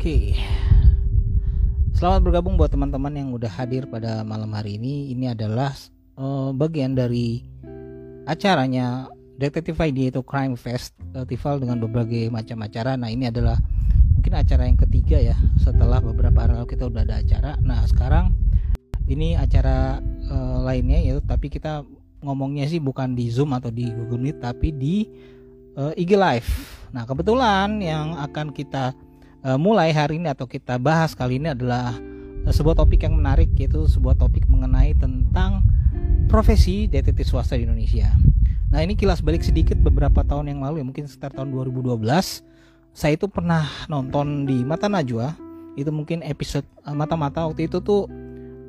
Oke. Selamat bergabung buat teman-teman yang udah hadir pada malam hari ini. Ini adalah uh, bagian dari acaranya Detektif ID itu Crime Fest Festival dengan berbagai macam acara. Nah, ini adalah mungkin acara yang ketiga ya setelah beberapa hari lalu kita udah ada acara. Nah, sekarang ini acara uh, lainnya yaitu tapi kita ngomongnya sih bukan di Zoom atau di Google Meet tapi di uh, IG Live. Nah, kebetulan yang akan kita uh, mulai hari ini atau kita bahas kali ini adalah uh, sebuah topik yang menarik yaitu sebuah topik mengenai tentang profesi detektif swasta di Indonesia. Nah ini kilas balik sedikit beberapa tahun yang lalu ya mungkin sekitar tahun 2012 saya itu pernah nonton di Mata Najwa. Itu mungkin episode uh, Mata-Mata waktu itu tuh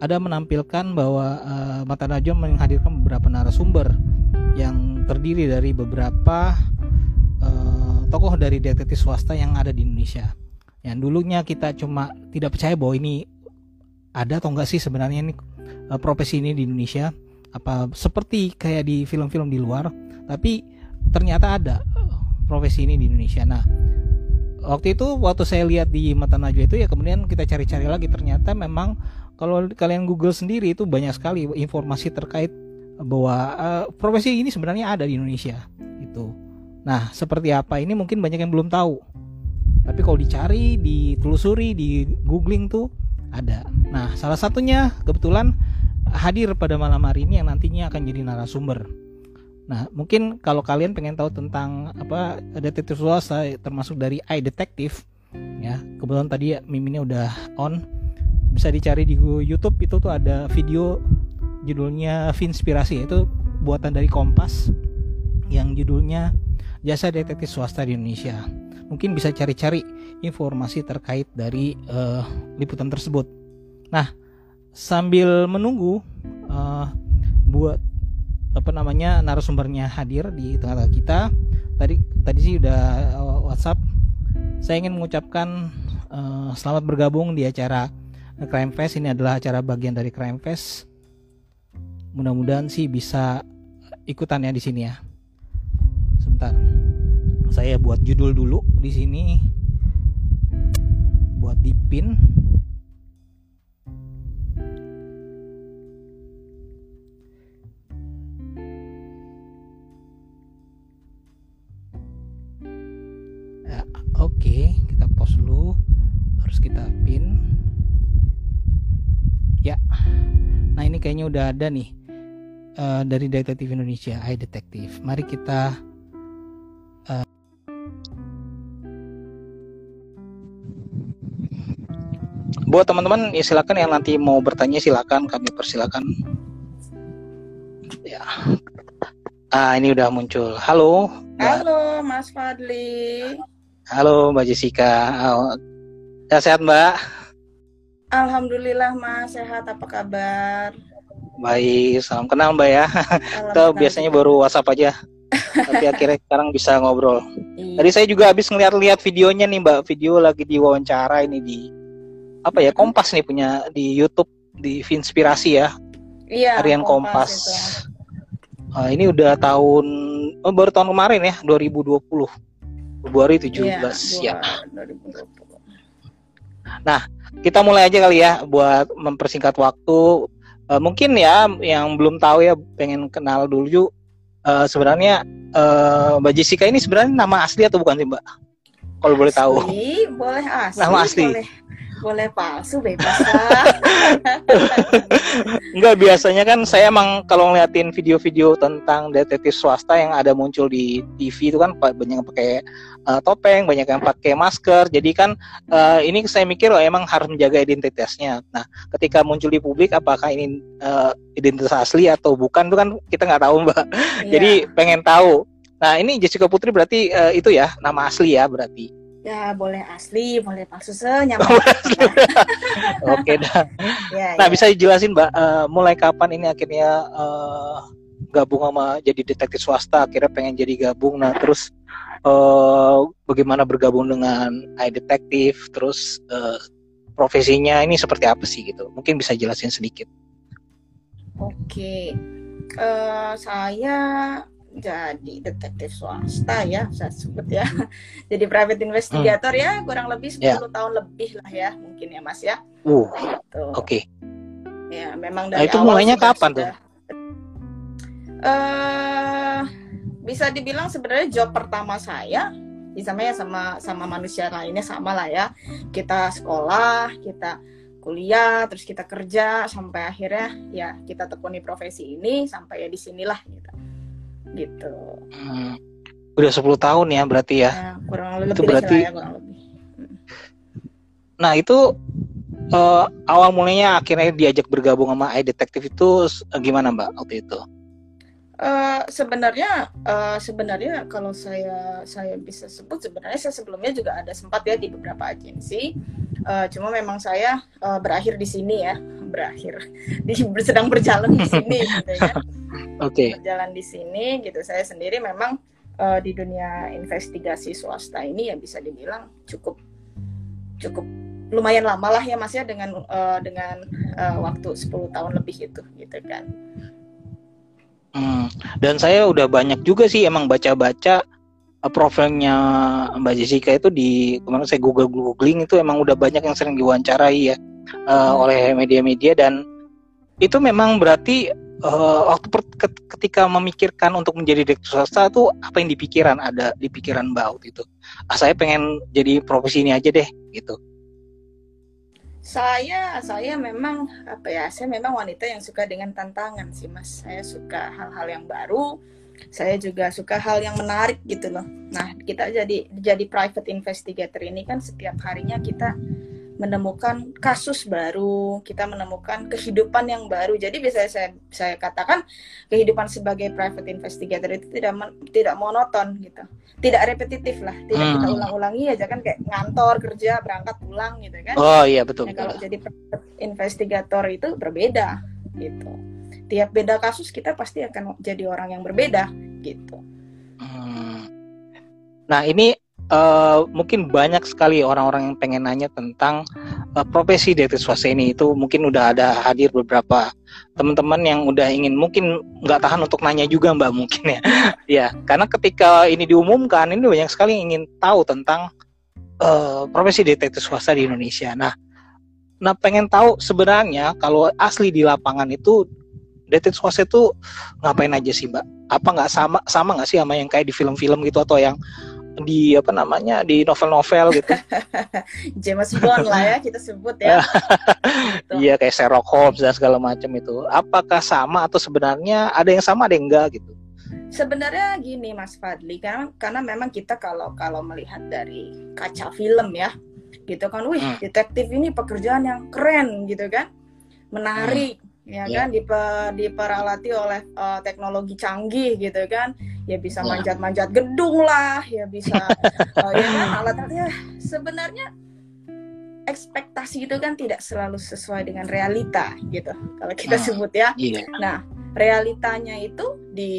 ada menampilkan bahwa uh, Mata Najwa menghadirkan beberapa narasumber yang terdiri dari beberapa uh, tokoh dari detektif swasta yang ada di Indonesia yang dulunya kita cuma tidak percaya bahwa ini ada atau enggak sih sebenarnya ini uh, profesi ini di Indonesia. Apa seperti kayak di film-film di luar tapi ternyata ada uh, profesi ini di Indonesia. Nah waktu itu waktu saya lihat di mata najwa itu ya kemudian kita cari-cari lagi ternyata memang kalau kalian Google sendiri itu banyak sekali informasi terkait bahwa uh, profesi ini sebenarnya ada di Indonesia itu nah seperti apa ini mungkin banyak yang belum tahu tapi kalau dicari ditelusuri di googling tuh ada. Nah salah satunya kebetulan hadir pada malam hari ini yang nantinya akan jadi narasumber. Nah mungkin kalau kalian pengen tahu tentang apa detektif swasta termasuk dari iDetective ya kebetulan tadi ya, miminnya udah on bisa dicari di YouTube itu tuh ada video judulnya Vinspirasi itu buatan dari Kompas yang judulnya Jasa Detektif Swasta di Indonesia mungkin bisa cari-cari informasi terkait dari uh, liputan tersebut. Nah, sambil menunggu uh, buat apa namanya narasumbernya hadir di tengah-tengah kita, tadi tadi sih udah uh, WhatsApp. Saya ingin mengucapkan uh, selamat bergabung di acara Crime Fest. Ini adalah acara bagian dari Crime Fest. Mudah-mudahan sih bisa ikutan ya di sini ya. Sebentar saya buat judul dulu di sini. Buat di pin. Ya, oke kita post dulu kita pin. Ya nah ini kayaknya udah ada nih uh, dari detektif Indonesia Hai Detektif. Mari kita uh, buat teman-teman ya silakan yang nanti mau bertanya silakan. Kami persilakan. Ya. Ah ini udah muncul. Halo. Halo Mas Fadli. Halo Mbak Jessica. Ya sehat Mbak? Alhamdulillah Mas. Sehat. Apa kabar? Baik. Salam kenal Mbak ya. Atau biasanya baru WhatsApp aja. Tapi akhirnya sekarang bisa ngobrol. Iya. Tadi saya juga habis ngeliat-liat videonya nih Mbak, video lagi diwawancara ini di apa ya Kompas nih punya di YouTube di Inspirasi ya. Iya. Harian Kompas. Kompas. Uh, ini udah tahun oh, baru tahun kemarin ya 2020 Februari 17 iya, ya. 2020. Nah kita mulai aja kali ya buat mempersingkat waktu. Uh, mungkin ya yang belum tahu ya pengen kenal dulu uh, sebenarnya uh, Mbak Jessica ini sebenarnya nama asli atau bukan sih Mbak? Kalau boleh tahu. Boleh asli. Nama asli. Boleh boleh palsu bebas Enggak biasanya kan saya emang kalau ngeliatin video-video tentang detektif swasta yang ada muncul di TV itu kan banyak yang pakai uh, topeng, banyak yang pakai masker. Jadi kan uh, ini saya mikir oh, emang harus menjaga identitasnya. Nah, ketika muncul di publik apakah ini uh, identitas asli atau bukan itu kan kita nggak tahu, Mbak. Iya. Jadi pengen tahu. Nah, ini Jessica Putri berarti uh, itu ya nama asli ya berarti. Ya boleh asli, boleh palsu senyaman. Oke dah. Ya, nah ya. bisa dijelasin mbak, uh, mulai kapan ini akhirnya uh, gabung sama jadi detektif swasta, akhirnya pengen jadi gabung. Nah terus uh, bagaimana bergabung dengan iDetektif, terus uh, profesinya ini seperti apa sih gitu? Mungkin bisa jelasin sedikit. Oke, uh, saya jadi detektif swasta ya saya sebut ya jadi private investigator hmm. ya kurang lebih 10 yeah. tahun lebih lah ya mungkin ya mas ya uh gitu. oke okay. ya memang dari nah, itu awal mulainya sudah, kapan sudah, tuh uh, bisa dibilang sebenarnya job pertama saya sama ya sama sama manusia lainnya sama lah ya kita sekolah kita kuliah terus kita kerja sampai akhirnya ya kita tekuni profesi ini sampai ya di sinilah gitu gitu. Hmm. udah 10 tahun ya berarti ya, ya kurang lebih. Itu berarti ya, kurang lebih. Hmm. nah itu uh, awal mulanya akhirnya diajak bergabung sama iDetective itu gimana mbak waktu itu Uh, sebenarnya uh, sebenarnya kalau saya saya bisa sebut sebenarnya saya sebelumnya juga ada sempat ya di beberapa agensi. Uh, cuma memang saya uh, berakhir di sini ya. Berakhir. Di sedang berjalan di sini gitu ya. Oke. Okay. berjalan di sini gitu. Saya sendiri memang uh, di dunia investigasi swasta ini ya bisa dibilang cukup cukup lumayan lama lah ya mas ya dengan uh, dengan uh, waktu 10 tahun lebih itu gitu kan Hmm. Dan saya udah banyak juga sih emang baca-baca uh, profilnya Mbak Jessica itu di kemarin saya google googling itu emang udah banyak yang sering diwawancarai ya uh, oleh media-media dan itu memang berarti uh, waktu per, ketika memikirkan untuk menjadi direktur swasta tuh apa yang dipikiran ada di pikiran Mbak itu. Ah, saya pengen jadi profesi ini aja deh gitu. Saya saya memang apa ya? Saya memang wanita yang suka dengan tantangan sih, Mas. Saya suka hal-hal yang baru. Saya juga suka hal yang menarik gitu loh. Nah, kita jadi jadi private investigator ini kan setiap harinya kita menemukan kasus baru, kita menemukan kehidupan yang baru. Jadi bisa saya saya katakan kehidupan sebagai private investigator itu tidak tidak monoton gitu. Tidak repetitif lah, tidak hmm. kita ulang-ulangi aja kan kayak ngantor, kerja, berangkat, pulang gitu kan. Oh iya betul. Nah, kalau jadi private investigator itu berbeda gitu. Tiap beda kasus kita pasti akan jadi orang yang berbeda gitu. Hmm. Nah, ini uh, mungkin banyak sekali orang-orang yang pengen nanya tentang uh, profesi detektif swasta ini itu. Mungkin udah ada hadir beberapa teman-teman yang udah ingin mungkin nggak tahan untuk nanya juga mbak mungkin ya. Ya karena ketika ini diumumkan ini banyak sekali yang ingin tahu tentang uh, profesi detektif swasta di Indonesia. Nah nah pengen tahu sebenarnya kalau asli di lapangan itu detektif swasta itu ngapain aja sih mbak? Apa nggak sama sama nggak sih sama yang kayak di film-film gitu atau yang di apa namanya di novel-novel gitu. James Bond lah ya kita sebut ya. gitu. Iya kayak Sherlock Holmes dan segala macam itu. Apakah sama atau sebenarnya ada yang sama ada yang enggak gitu? Sebenarnya gini Mas Fadli karena karena memang kita kalau kalau melihat dari kaca film ya gitu kan, wih hmm. detektif ini pekerjaan yang keren gitu kan, menarik. Hmm ya yeah. kan diper, diperalati oleh uh, teknologi canggih gitu kan ya bisa iya. manjat-manjat gedung lah ya bisa uh, ya kan alat-alatnya sebenarnya ekspektasi itu kan tidak selalu sesuai dengan realita gitu kalau kita nah, sebut ya yeah. nah realitanya itu di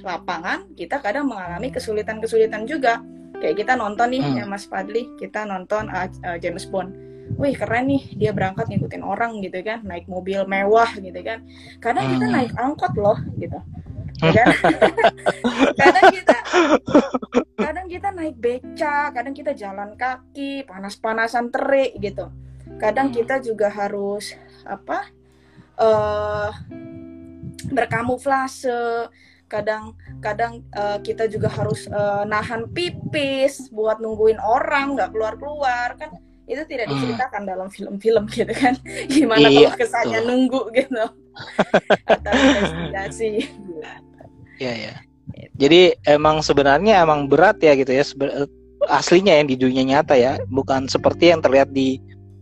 lapangan kita kadang mengalami kesulitan-kesulitan juga kayak kita nonton nih hmm. ya Mas Fadli kita nonton uh, uh, James Bond wih keren nih dia berangkat ngikutin orang gitu kan. Naik mobil mewah gitu kan. Kadang kita hmm. naik angkot loh gitu. Ya kan? Kadang kita kadang kita naik beca kadang kita jalan kaki panas-panasan terik gitu. Kadang hmm. kita juga harus apa uh, berkamuflase. Kadang kadang uh, kita juga harus uh, nahan pipis buat nungguin orang nggak keluar keluar kan itu tidak hmm. diceritakan hmm. dalam film-film gitu kan gimana iya, kalau kesannya betul. nunggu gitu atau investigasi Iya ya. Jadi emang sebenarnya emang berat ya gitu ya aslinya yang di dunia nyata ya, bukan seperti yang terlihat di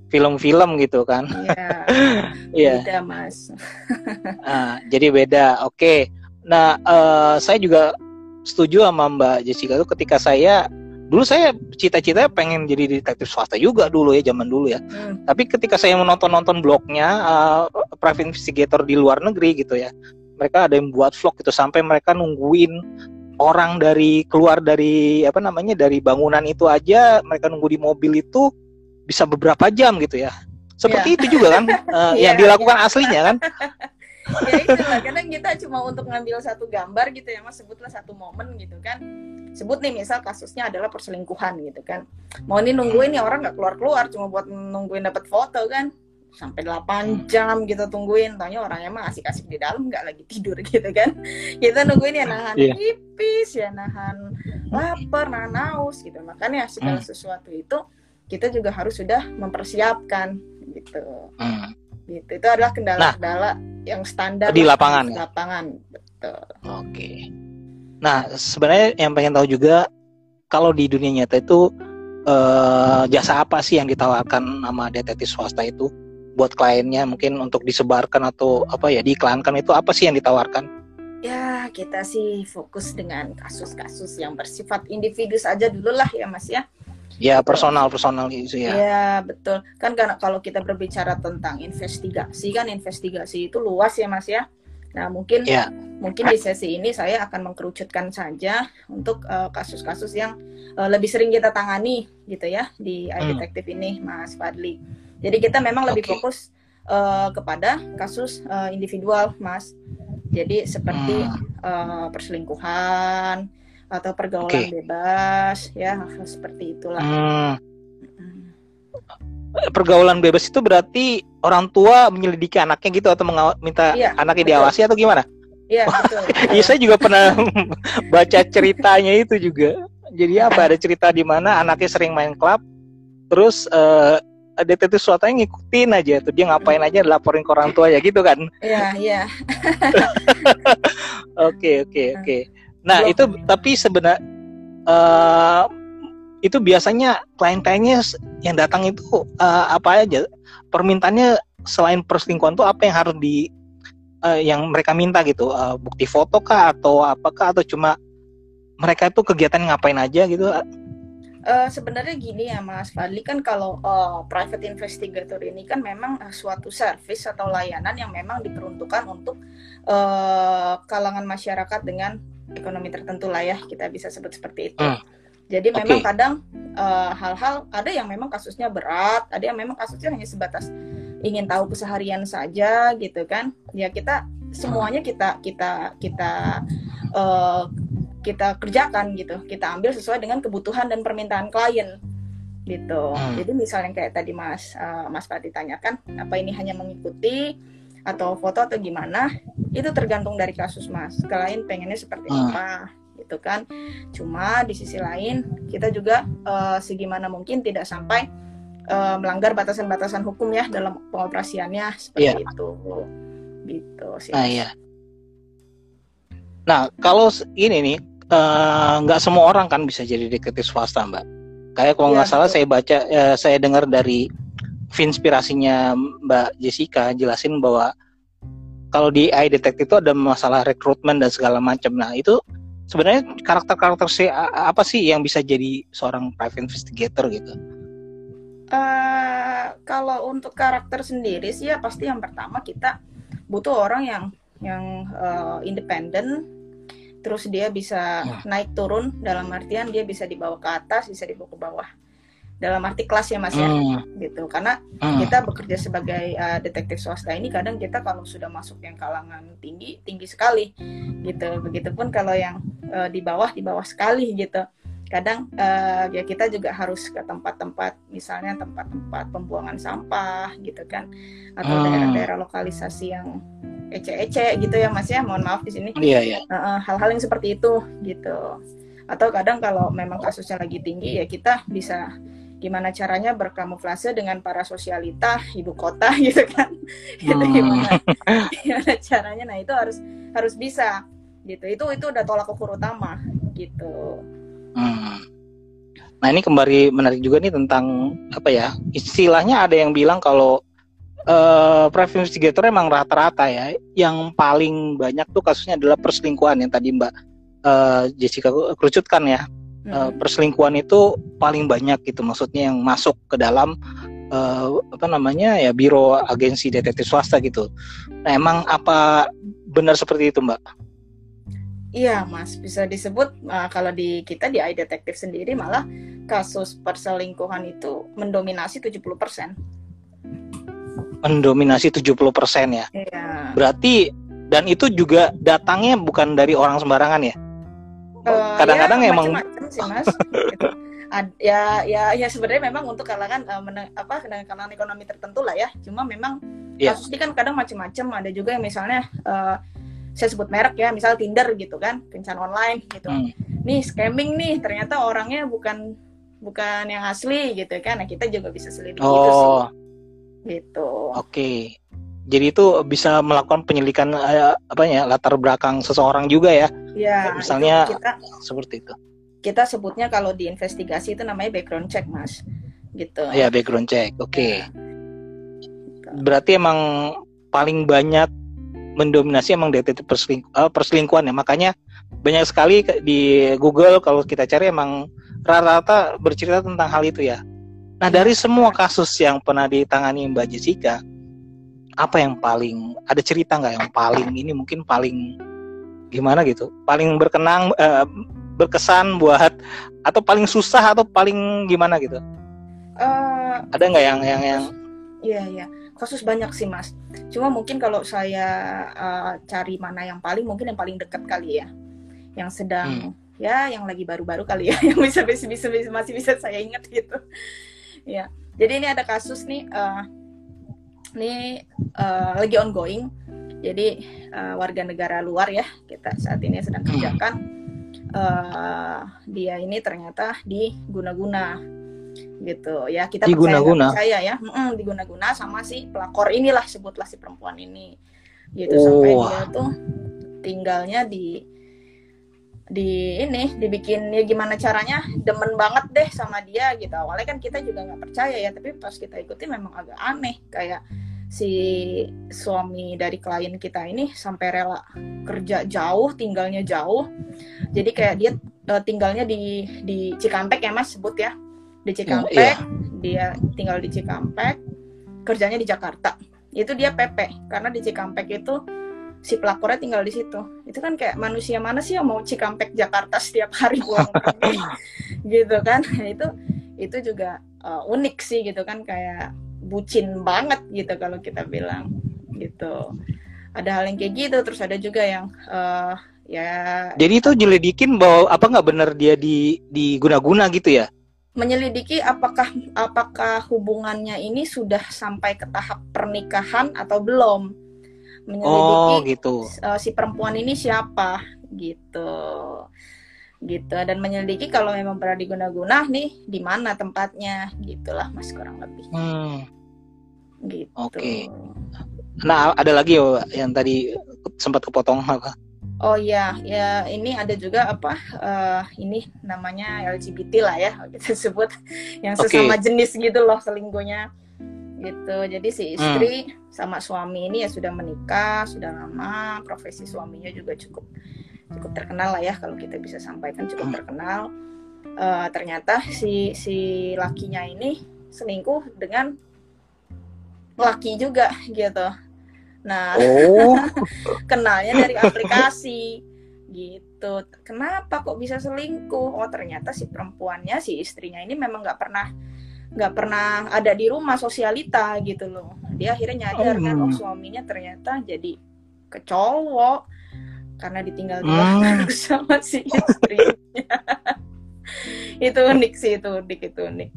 film-film gitu kan. Iya. Iya. beda mas. nah, jadi beda. Oke. Nah, uh, saya juga setuju sama Mbak Jessica itu ketika saya dulu saya cita-cita pengen jadi detektif swasta juga dulu ya zaman dulu ya hmm. tapi ketika saya menonton nonton blognya uh, private investigator di luar negeri gitu ya mereka ada yang buat vlog gitu sampai mereka nungguin orang dari keluar dari apa namanya dari bangunan itu aja mereka nunggu di mobil itu bisa beberapa jam gitu ya seperti yeah. itu juga kan uh, yeah, yang dilakukan yeah. aslinya kan ya itu lah kadang kita cuma untuk ngambil satu gambar gitu ya mas sebutlah satu momen gitu kan. Sebut nih misal kasusnya adalah perselingkuhan gitu kan. Mau ini nungguin nih orang nggak keluar keluar cuma buat nungguin dapat foto kan. Sampai 8 jam gitu tungguin. Tanya orangnya mah asik-asik di dalam nggak lagi tidur gitu kan. Kita nungguin ya nahan yeah. pipis ya nahan lapar nahan haus gitu. Makanya segala sesuatu itu kita juga harus sudah mempersiapkan gitu. Hmm. Gitu. Itu adalah kendala-kendala nah, yang standar di lapangan di lapangan betul. Oke. Okay. nah sebenarnya yang pengen tahu juga kalau di dunia nyata itu eh, jasa apa sih yang ditawarkan sama detektif swasta itu? Buat kliennya mungkin untuk disebarkan atau apa ya diiklankan itu apa sih yang ditawarkan? Ya kita sih fokus dengan kasus-kasus yang bersifat individu saja dulu lah ya mas ya Ya personal personal itu ya. Ya betul. Kan karena kalau kita berbicara tentang investigasi kan investigasi itu luas ya Mas ya. Nah mungkin ya. mungkin di sesi ini saya akan mengkerucutkan saja untuk eh, kasus-kasus uh, yang uh, lebih sering kita tangani gitu ya di hmm. detektif ini Mas Fadli. Jadi kita memang lebih okay. fokus uh, kepada kasus uh, individual Mas. Jadi seperti hmm. uh, perselingkuhan atau pergaulan okay. bebas ya seperti itulah. Hmm. Pergaulan bebas itu berarti orang tua menyelidiki anaknya gitu atau minta iya, anaknya betul. diawasi atau gimana? Iya betul. Iya saya juga pernah baca ceritanya itu juga. Jadi apa ada cerita di mana anaknya sering main klub, terus uh, detektif yang ngikutin aja tuh dia ngapain aja laporin ke orang tua ya gitu kan? Iya iya. Oke oke oke. Nah Belum. itu tapi sebenarnya uh, itu biasanya klien-kliennya yang datang itu uh, apa aja? Permintaannya selain perselingkuhan tuh apa yang harus di uh, yang mereka minta gitu? Uh, bukti foto kah atau apakah atau cuma mereka itu kegiatan ngapain aja gitu? Uh, sebenarnya gini ya Mas Fadli. Kan kalau uh, private investigator ini kan memang uh, suatu service atau layanan yang memang diperuntukkan untuk uh, kalangan masyarakat dengan ekonomi tertentu lah ya kita bisa sebut seperti itu. Hmm. Jadi okay. memang kadang eh, hal-hal uh, ada yang memang kasusnya berat, ada yang memang kasusnya hanya sebatas ingin tahu keseharian saja gitu kan. Ya kita semuanya kita kita kita uh, kita kerjakan gitu. Kita ambil sesuai dengan kebutuhan dan permintaan klien gitu. Hmm. Jadi misalnya kayak tadi Mas uh, Mas Pati tanyakan, apa ini hanya mengikuti atau foto atau gimana itu tergantung dari kasus mas klien pengennya seperti hmm. apa gitu kan cuma di sisi lain kita juga uh, segimana mungkin tidak sampai uh, melanggar batasan-batasan hukum ya dalam pengoperasiannya seperti yeah. itu gitu sih nah iya nah kalau ini nih eh, nggak uh, semua orang kan bisa jadi detektif swasta mbak kayak kalau nggak ya, salah betul. saya baca uh, saya dengar dari inspirasinya Mbak Jessica jelasin bahwa kalau di AI Detect itu ada masalah rekrutmen dan segala macam. Nah, itu sebenarnya karakter-karakter si apa sih yang bisa jadi seorang private investigator gitu? Uh, kalau untuk karakter sendiri sih ya pasti yang pertama kita butuh orang yang yang uh, independen terus dia bisa nah. naik turun dalam artian dia bisa dibawa ke atas bisa dibawa ke bawah dalam arti kelas ya mas ya hmm. gitu karena hmm. kita bekerja sebagai uh, detektif swasta ini kadang kita kalau sudah masuk yang kalangan tinggi tinggi sekali gitu begitupun kalau yang uh, di bawah di bawah sekali gitu kadang uh, ya kita juga harus ke tempat-tempat misalnya tempat-tempat pembuangan sampah gitu kan atau hmm. daerah-daerah lokalisasi yang ece-ece gitu ya mas ya mohon maaf di sini iya, iya. Uh, hal-hal yang seperti itu gitu atau kadang kalau memang kasusnya lagi tinggi ya kita bisa gimana caranya berkamuflase dengan para sosialita ibu kota gitu kan? Itu hmm. gimana? Gimana caranya? Nah itu harus harus bisa gitu. Itu itu udah tolak ukur utama gitu. Hmm. nah ini kembali menarik juga nih tentang apa ya istilahnya ada yang bilang kalau uh, private investigator emang rata-rata ya. Yang paling banyak tuh kasusnya adalah perselingkuhan yang tadi mbak uh, Jessica kerucutkan ya uh, perselingkuhan itu paling banyak gitu maksudnya yang masuk ke dalam uh, apa namanya ya biro agensi detektif swasta gitu. Nah emang apa benar seperti itu mbak? Iya mas bisa disebut uh, kalau di kita di iDetective sendiri malah kasus perselingkuhan itu mendominasi 70%. Mendominasi 70% ya? Iya Berarti dan itu juga datangnya bukan dari orang sembarangan ya? Kadang-kadang ya, emang macam-macam sih mas gitu. Ad- ya ya ya sebenarnya memang untuk kalangan eh, mene- apa kalangan ekonomi tertentu lah ya cuma memang Iya. kasus ini kan kadang macam-macam ada juga yang misalnya eh, saya sebut merek ya misal Tinder gitu kan kencan online gitu Hmm. nih scamming nih ternyata orangnya bukan bukan yang asli gitu kan nah kita juga bisa selidiki itu sih Oh, gitu oke. Jadi itu bisa melakukan penyelidikan eh, apa ya latar belakang seseorang juga ya, ya itu Misalnya- kita seperti itu. Kita sebutnya kalau di investigasi itu namanya background check mas gitu Ya background check. Oke. Ya. Berarti emang paling banyak mendominasi emang detektif perseling- eh, perselingkuhan ya. Makanya banyak sekali di Google kalau kita cari emang rata-rata bercerita tentang hal itu ya. Nah dari semua kasus yang pernah ditangani Mbak Jessica, apa yang paling ada cerita nggak yang paling ini mungkin paling gimana gitu, paling berkenang eh, berkesan buat atau paling susah atau paling gimana gitu? Eh, Ada nggak yang yang yang Iya iya, kasus banyak sih mas. Cuma mungkin kalau saya uh, cari mana yang paling, mungkin yang paling dekat kali ya, yang sedang ya, yang lagi baru-baru kali ya, yang bisa bisa, bisa, bisa- masih bisa saya ingat gitu. Ya, jadi ini ada kasus nih, uh, ini uh, lagi ongoing. Jadi uh, warga negara luar ya, kita saat ini sedang Hmm. Uh, dia ini ternyata diguna-guna gitu. Ya kita percaya nggak Diguna-guna? percaya ya. Mm-mm, diguna-guna sama si pelakor inilah sebutlah si perempuan ini. Gitu sampai Oh. dia tuh tinggalnya di di ini dibikin ya gimana caranya demen banget deh sama dia gitu. Awalnya kan kita juga nggak percaya ya tapi pas kita ikuti memang agak aneh. Kayak si suami dari klien kita ini sampai rela kerja jauh tinggalnya jauh. Jadi kayak dia eh, tinggalnya di di Cikampek ya mas sebut ya. Di Cikampek. iya. dia tinggal di Cikampek kerjanya di Jakarta. Itu dia PP karena di Cikampek itu si pelakornya tinggal di situ. Itu kan kayak manusia mana sih yang mau Cikampek Jakarta setiap hari pulang pergi? Gitu kan. Nah, itu itu juga eh, unik sih gitu kan kayak bucin banget gitu kalau kita bilang gitu ada hal yang kayak gitu terus ada juga yang eh, ya Jadi itu jelidikin bahwa apa nggak benar dia di diguna-guna gitu ya? menyelidiki apakah apakah hubungannya ini sudah sampai ke tahap pernikahan atau belum menyelidiki Oh gitu. eh, si perempuan ini siapa gitu gitu dan menyelidiki kalau memang pernah diguna-guna nih di mana tempatnya gitulah mas kurang lebih Hmm. gitu Oke. Nah ada lagi ya yang tadi sempat kepotong apa? oh iya ya ini ada juga apa eh, ini namanya LGBT lah ya kita sebut yang sesama jenis gitu loh selingkuhnya gitu jadi si Hmm. istri sama suami ini ya sudah menikah sudah lama profesi suaminya juga cukup cukup terkenal lah ya kalau kita bisa sampaikan cukup Hmm. terkenal Eh, ternyata si si lakinya ini selingkuh dengan laki juga gitu nah Oh. kenalnya dari aplikasi gitu kenapa kok bisa selingkuh oh ternyata si perempuannya si istrinya ini memang nggak pernah nggak pernah ada di rumah sosialita gitu loh dia akhirnya nyadar kan Hmm. oh suaminya ternyata jadi kecowok karena ditinggal di Hmm. sama si istrinya itu unik sih itu unik itu unik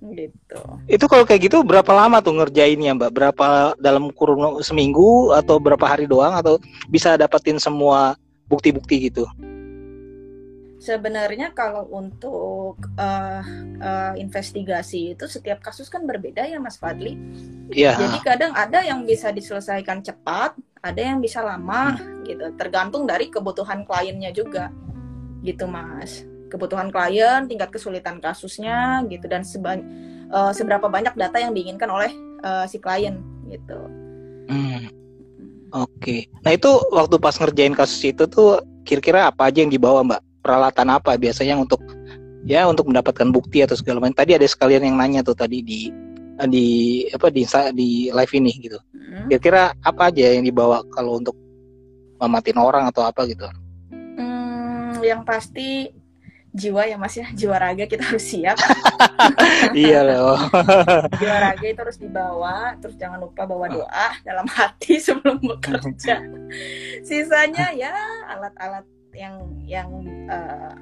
gitu Itu kalau kayak gitu berapa lama tuh ngerjainnya Mbak? Berapa dalam kurun seminggu atau berapa hari doang atau bisa dapetin semua bukti-bukti gitu? Sebenarnya kalau untuk eh, eh, investigasi itu setiap kasus kan berbeda ya Mas Fadli. Iya. Jadi kadang ada yang bisa diselesaikan cepat, ada yang bisa lama gitu. Tergantung dari kebutuhan kliennya juga. Gitu Mas. Kebutuhan klien, tingkat kesulitan kasusnya gitu dan seba- eh, seberapa banyak data yang diinginkan oleh eh, si klien gitu. Hmm. Oke. Nah itu waktu pas ngerjain kasus itu tuh kira-kira apa aja yang dibawa Mbak? Peralatan apa biasanya untuk ya untuk mendapatkan bukti atau segala macam. Tadi ada sekalian yang nanya tuh tadi di di apa di di live ini gitu. Hmm. Kira-kira apa aja yang dibawa kalau untuk mematin orang atau apa gitu? Hmm, yang pasti jiwa ya mas ya jiwa raga kita harus siap iya loh jiwa raga itu harus dibawa terus jangan lupa bawa doa dalam hati sebelum bekerja sisanya ya alat-alat yang yang uh,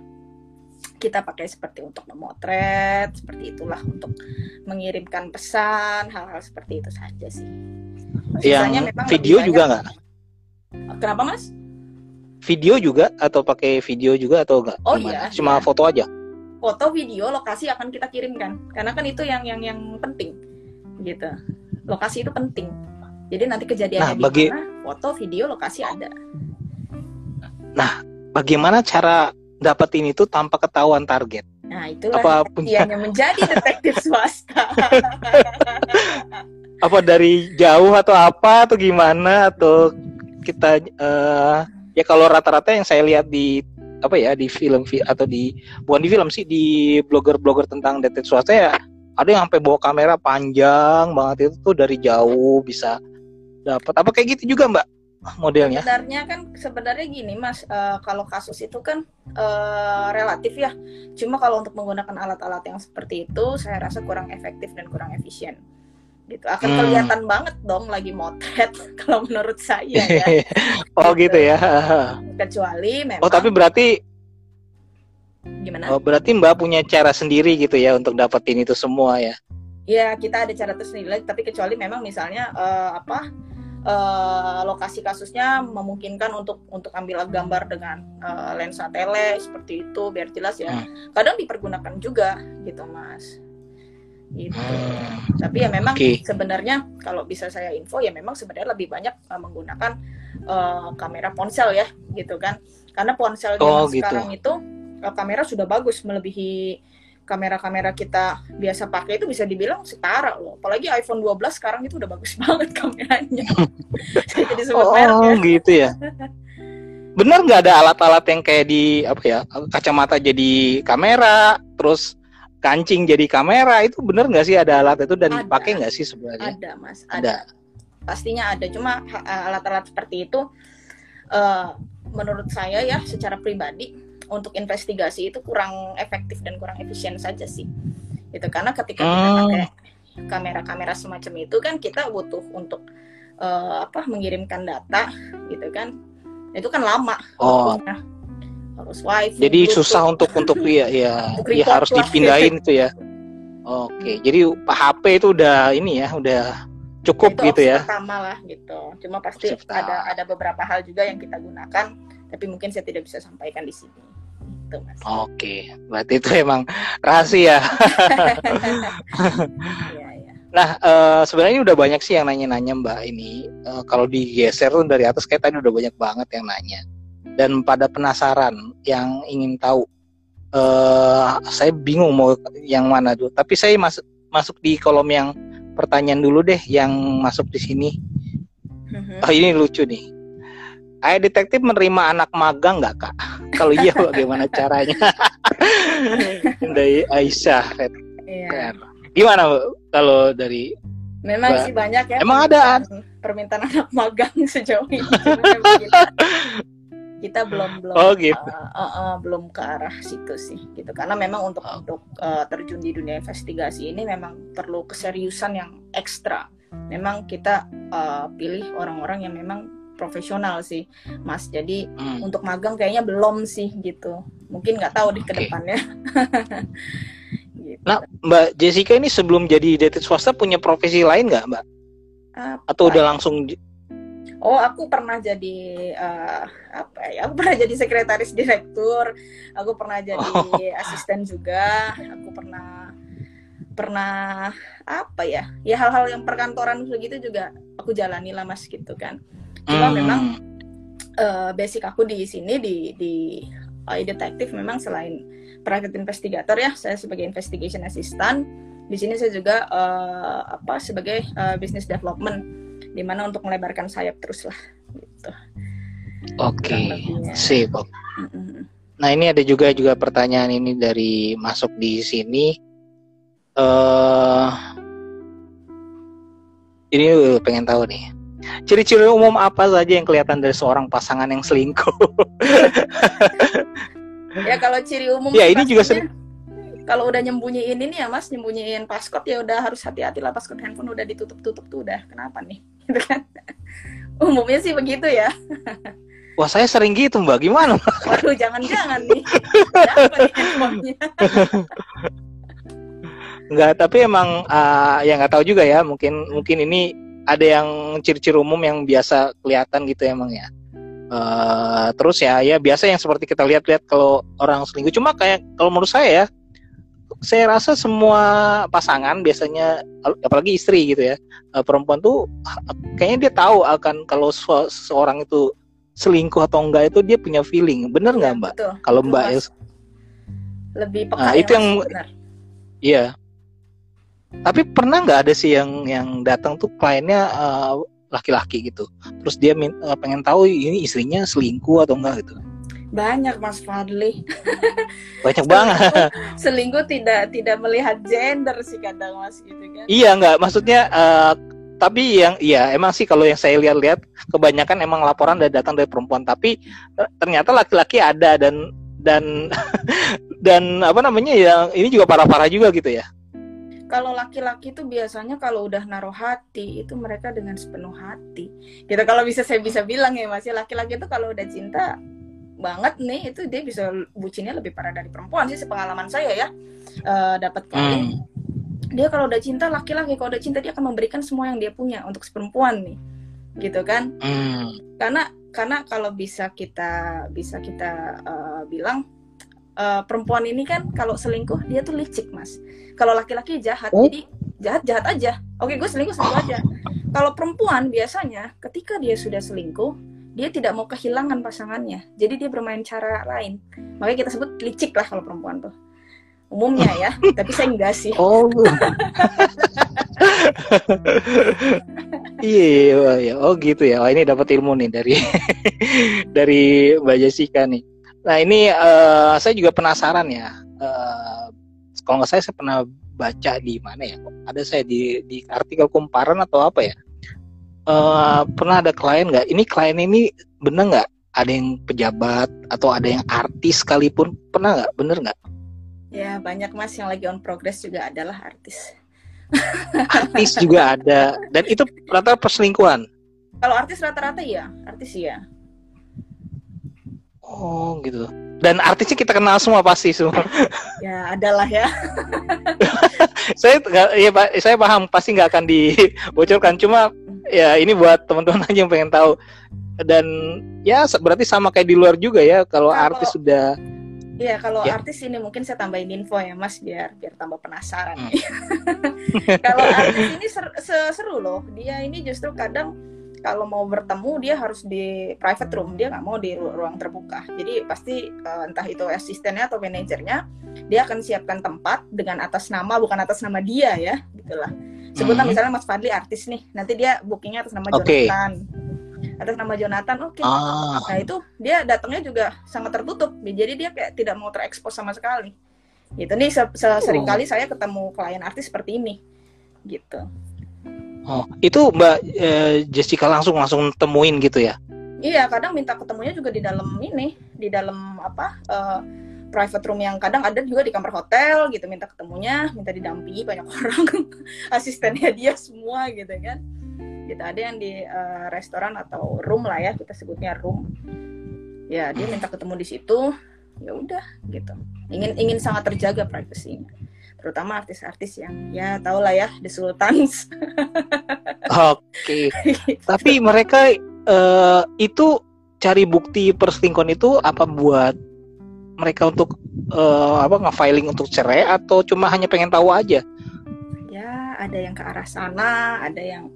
kita pakai seperti untuk memotret seperti itulah untuk mengirimkan pesan hal-hal seperti itu saja sih sisanya yang memang video juga nggak kenapa mas video juga atau pakai video juga atau enggak? Oh iya. Cuma iya. foto aja. Foto, video, lokasi akan kita kirimkan. Karena kan itu yang yang yang penting. Gitu. Lokasi itu penting. Jadi nanti kejadiannya nah, bagi... di mana, foto, video, lokasi ada. Nah, bagaimana cara dapetin itu tanpa ketahuan target? Nah, itulah Apa punya... yang menjadi detektif swasta. apa dari jauh atau apa atau gimana atau kita uh, ya kalau rata-rata yang saya lihat di apa ya di film atau di bukan di film sih di blogger-blogger tentang detek swasta ya ada yang sampai bawa kamera panjang banget itu tuh dari jauh bisa dapat apa kayak gitu juga mbak modelnya. Sebenarnya kan sebenarnya gini mas uh, kalau kasus itu kan uh, relatif ya. Cuma kalau untuk menggunakan alat-alat yang seperti itu saya rasa kurang efektif dan kurang efisien. Gitu. Akan hmm. kelihatan banget dong lagi motret kalau menurut saya ya. Oh gitu. gitu ya. Kecuali memang oh tapi berarti gimana? Oh berarti mbak punya cara sendiri gitu ya untuk dapetin itu semua ya? Ya kita ada cara tersendiri tapi kecuali memang misalnya uh, apa uh, lokasi kasusnya memungkinkan untuk untuk ambil gambar dengan uh, lensa tele seperti itu biar jelas ya hmm. kadang dipergunakan juga gitu mas gitu. Hmm. Tapi ya memang okay. sebenarnya kalau bisa saya info ya memang sebenarnya lebih banyak uh, menggunakan uh, kamera ponsel ya gitu kan. Karena ponsel oh, gitu. sekarang itu uh, kamera sudah bagus melebihi kamera-kamera kita biasa pakai itu bisa dibilang setara loh. Apalagi iPhone 12 sekarang itu udah bagus banget kameranya. Jadi oh, ya. gitu ya. Benar nggak ada alat-alat yang kayak di apa ya kacamata jadi kamera, terus kancing jadi kamera itu bener nggak sih ada alat itu dan dipakai nggak sih sebenarnya? Ada mas, ada. ada. Pastinya ada. Cuma alat-alat seperti itu, uh, menurut saya ya secara pribadi untuk investigasi itu kurang efektif dan kurang efisien saja sih. Itu karena ketika kita pakai kamera-kamera semacam itu kan kita butuh untuk uh, apa mengirimkan data gitu kan, itu kan lama. Oh. Waktunya harus wifi jadi Bluetooth. susah untuk untuk ya ya, ya harus dipindahin itu ya oke hmm. jadi HP itu udah ini ya udah cukup itu gitu ya pertama lah gitu cuma pasti ada ada beberapa hal juga yang kita gunakan tapi mungkin saya tidak bisa sampaikan di sini gitu, mas. Oke, berarti itu emang rahasia. ya, ya. Nah, uh, sebenarnya udah banyak sih yang nanya-nanya Mbak ini. Uh, kalau digeser tuh dari atas kayak tadi udah banyak banget yang nanya dan pada penasaran yang ingin tahu uh, saya bingung mau yang mana dulu tapi saya masuk masuk di kolom yang pertanyaan dulu deh yang masuk di sini uh-huh. oh ini lucu nih Ayah detektif menerima anak magang nggak kak? Kalau iya bagaimana caranya? dari Aisyah. Iya. Gimana kalau dari Memang sih banyak ya. Emang ada permintaan anak magang sejauh ini kita belum belum oh, gitu. uh, uh, uh, belum ke arah situ sih gitu karena memang untuk oh. untuk uh, terjun di dunia investigasi ini memang perlu keseriusan yang ekstra memang kita uh, pilih orang-orang yang memang profesional sih mas jadi hmm. untuk magang kayaknya belum sih gitu mungkin nggak tahu di okay. ke depannya gitu. nah mbak Jessica ini sebelum jadi detektif swasta punya profesi lain nggak mbak Apa? atau udah langsung oh aku pernah jadi uh, apa ya aku pernah jadi sekretaris direktur aku pernah jadi oh. asisten juga aku pernah pernah apa ya ya hal-hal yang perkantoran begitu juga aku jalani lah mas gitu kan cuma hmm. memang uh, basic aku di sini di di AI detektif memang selain private investigator ya saya sebagai investigation assistant di sini saya juga uh, apa sebagai uh, business development di mana untuk melebarkan sayap terus lah gitu. Oke, okay. sip. Nah ini ada juga juga pertanyaan ini dari masuk di sini. Uh, ini pengen tahu nih. Ciri-ciri umum apa saja yang kelihatan dari seorang pasangan yang selingkuh? ya kalau ciri umum ya ini juga sering kalau udah nyembunyiin ini ya mas nyembunyiin passcode ya udah harus hati-hati lah passcode handphone udah ditutup-tutup tuh udah kenapa nih gitu kan umumnya sih begitu ya Wah saya sering gitu mbak, gimana? Waduh jangan-jangan nih. Siapa nih handphonenya? Enggak, tapi emang uh, ya nggak tahu juga ya. Mungkin mungkin ini ada yang ciri-ciri umum yang biasa kelihatan gitu emang ya. Uh, terus ya ya biasa yang seperti kita lihat-lihat kalau orang selingkuh. Cuma kayak kalau menurut saya ya, saya rasa semua pasangan biasanya apalagi istri gitu ya uh, perempuan tuh kayaknya dia tahu akan kalau seorang itu selingkuh atau enggak itu dia punya feeling. Bener nggak ya, mbak kalau mbak ya lebih peka nah, itu yang iya tapi pernah nggak ada sih yang yang datang tuh kliennya uh, laki-laki gitu? Terus dia min, uh, pengen tahu ini istrinya selingkuh atau enggak gitu? Banyak Mas Fadli. Banyak banget. selingkuh tidak tidak melihat gender sih kadang Mas gitu kan. Iya nggak. Maksudnya uh, tapi yang iya emang sih kalau yang saya lihat-lihat kebanyakan emang laporan dari datang dari perempuan. Tapi ternyata laki-laki ada dan dan dan apa namanya ya ini juga parah-parah juga gitu ya kalau laki-laki itu biasanya kalau udah naruh hati itu mereka dengan sepenuh hati. Gitu kalau bisa saya bisa bilang ya masih ya, laki-laki itu kalau udah cinta banget nih itu dia bisa bucinnya lebih parah dari perempuan sih sepengalaman saya ya uh, dapat kali hmm. Dia kalau udah cinta laki-laki kalau udah cinta dia akan memberikan semua yang dia punya untuk si perempuan nih. Gitu kan? Mm. karena karena kalau bisa kita bisa kita uh, bilang uh, perempuan ini kan kalau selingkuh dia tuh licik mas. Kalau laki-laki jahat oh? jadi jahat jahat aja. Oke gue selingkuh selingkuh aja. Kalau perempuan biasanya ketika dia sudah selingkuh dia tidak mau kehilangan pasangannya. Jadi dia bermain cara lain. Makanya kita sebut licik lah kalau perempuan tuh. Umumnya ya tapi saya enggak sih. Oh. Iya iya oh gitu ya. Oh ini dapat ilmu nih dari dari mbak Jessica nih nah ini uh, saya juga penasaran ya. Uh, kalau nggak saya saya pernah baca di mana ya ada saya di di artikel kumparan atau apa ya? Uh, pernah ada klien nggak? Ini klien ini bener nggak? Ada yang pejabat atau ada yang artis sekalipun? Pernah nggak? Bener nggak? Ya banyak mas yang lagi on progress juga adalah artis. artis juga ada. Dan itu rata-rata perselingkuhan. Kalau artis rata-rata ya, artis ya. Oh gitu. Dan artisnya kita kenal semua pasti semua. ya adalah ya. saya ya saya paham pasti nggak akan dibocorkan. Cuma ya ini buat teman-teman aja yang pengen tahu. Dan ya berarti sama kayak di luar juga ya kalau, kalau artis sudah Iya, kalau ya. artis ini mungkin saya tambahin info ya, Mas, biar biar tambah penasaran. Hmm. kalau artis ini ser seru loh. Dia ini justru kadang kalau mau bertemu dia harus di private room, dia nggak mau di ru ruang terbuka. Jadi pasti uh, entah itu asistennya atau manajernya, dia akan siapkan tempat dengan atas nama bukan atas nama dia ya, gitulah. Sebutlah hmm. misalnya Mas Fadli artis nih, nanti dia bookingnya atas nama okay. Jonathan atas nama Jonathan oke okay. ah. nah itu dia datangnya juga sangat tertutup jadi dia kayak tidak mau terekspos sama sekali gitu nih se -se sering kali saya ketemu klien artis seperti ini gitu oh. Itu mbak eh, Jessica langsung langsung temuin gitu ya? Iya kadang minta ketemunya juga di dalam ini di dalam apa uh, private room yang kadang ada juga di kamar hotel gitu minta ketemunya minta didampingi banyak orang. Asistennya dia semua gitu kan. Gitu ada yang di uh, restoran atau room lah ya kita sebutnya room. Ya dia minta ketemu di situ ya udah gitu. Ingin ingin sangat terjaga privasinya terutama artis-artis yang ya tau lah ya the sultans oke okay. gitu. tapi mereka uh, itu cari bukti perselingkuhan itu apa buat mereka untuk uh, apa nge-filing untuk cerai atau cuma hanya pengen tahu aja ya ada yang ke arah sana ada yang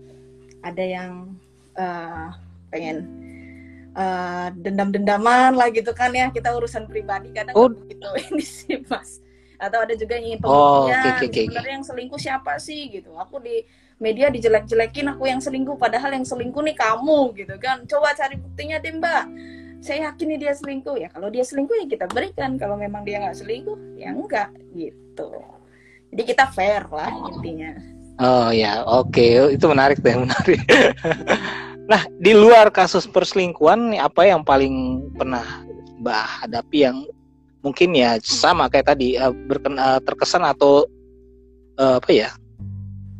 ada yang uh, pengen uh, dendam-dendaman lah gitu kan ya kita urusan pribadi kadang oh. gitu ini sih mas atau ada juga yang ingin pembuktian oh, okay, okay, okay. sebenarnya yang selingkuh siapa sih? gitu. Aku di media dijelek-jelekin aku yang selingkuh padahal yang selingkuh nih kamu gitu kan. Coba cari buktinya deh mbak. Saya yakin nih dia selingkuh. Ya kalau dia selingkuh ya kita berikan. Kalau memang dia nggak selingkuh ya enggak gitu. Jadi kita fair lah intinya. Oh ya, oke, okay. itu menarik deh, menarik. nah, di luar kasus perselingkuhan, apa yang paling pernah Mbak hadapi yang mungkin ya sama kayak tadi uh, berken, uh, terkesan atau uh, apa ya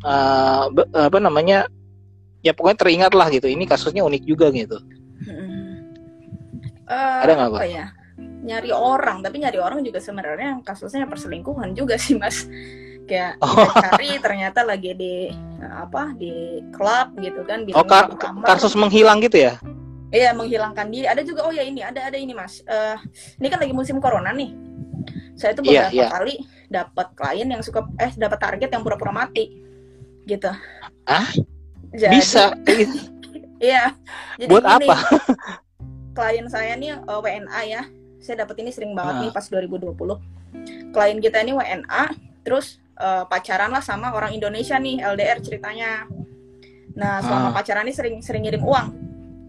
uh, apa namanya ya pokoknya teringat lah gitu. Ini kasusnya unik juga gitu. Uh, ada nggak apa ya nyari orang. Tapi nyari orang juga sebenarnya kasusnya perselingkuhan juga sih mas. Kayak oh. cari ternyata lagi di apa di klub gitu kan oh kar kasus menghilang gitu ya iya menghilangkan diri. Ada juga oh ya ini ada ada ini mas. Uh, ini kan lagi musim corona nih. Saya tuh iya, beberapa yeah, yeah. kali dapat klien yang suka eh dapat target yang pura-pura mati gitu. Ah jadi, bisa? Iya. Jadi buat ini, apa? klien saya nih uh, eh, WNA ya. Saya dapat ini sering banget nah. nih pas 2020 klien kita ini WNA terus uh, pacaran lah sama orang Indonesia nih LDR ceritanya. Nah selama ah. pacaran ini sering sering ngirim uang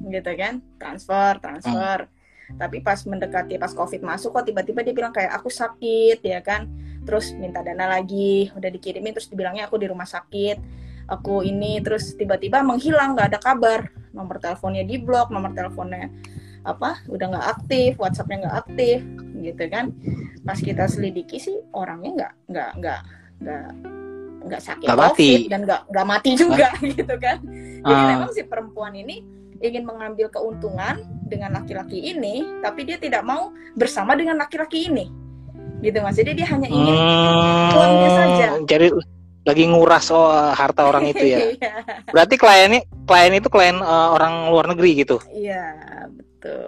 gitu kan. Transfer transfer. Hmm. tapi pas mendekati pas covid masuk kok tiba-tiba dia bilang kayak aku sakit ya kan. Terus minta dana lagi udah dikirimin terus dibilangnya aku di rumah sakit. Aku ini terus tiba-tiba menghilang nggak ada kabar. Nomor teleponnya di blok nomor teleponnya apa udah nggak aktif WhatsAppnya nggak aktif gitu kan. Pas kita selidiki sih orangnya nggak nggak nggak nggak nggak sakit gak mati. dan nggak nggak mati juga gitu kan. Jadi uh. memang si perempuan ini ingin mengambil keuntungan dengan laki-laki ini tapi dia tidak mau bersama dengan laki-laki ini. Gitu mas. Jadi dia hanya ingin hmm, uangnya saja. Jadi lagi nguras oh, harta orang itu ya. Iya. berarti kliennya klien itu klien uh, orang luar negeri gitu? Iya gitu.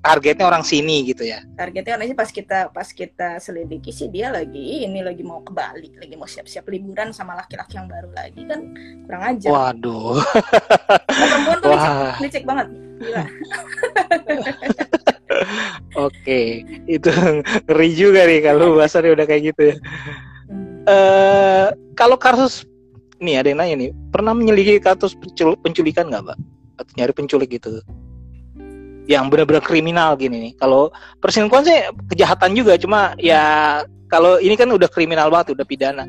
Targetnya orang sini gitu ya. Targetnya orang sini pas kita pas kita selidiki sih dia lagi ini lagi mau ke Bali, lagi mau siap-siap liburan sama laki-laki yang baru lagi kan kurang aja. Waduh. perempuan tuh licik, licik banget. Gila. Oke, itu ngeri juga nih kalau bahasanya udah kayak gitu ya. Uh, kalau kasus nih ada yang nanya nih, pernah menyelidiki kasus pencul penculikan nggak, Mbak? Atau nyari penculik gitu? Yang benar-benar kriminal gini nih. Kalau perselingkuhan sih kejahatan juga, cuma ya kalau ini kan udah kriminal banget, udah pidana.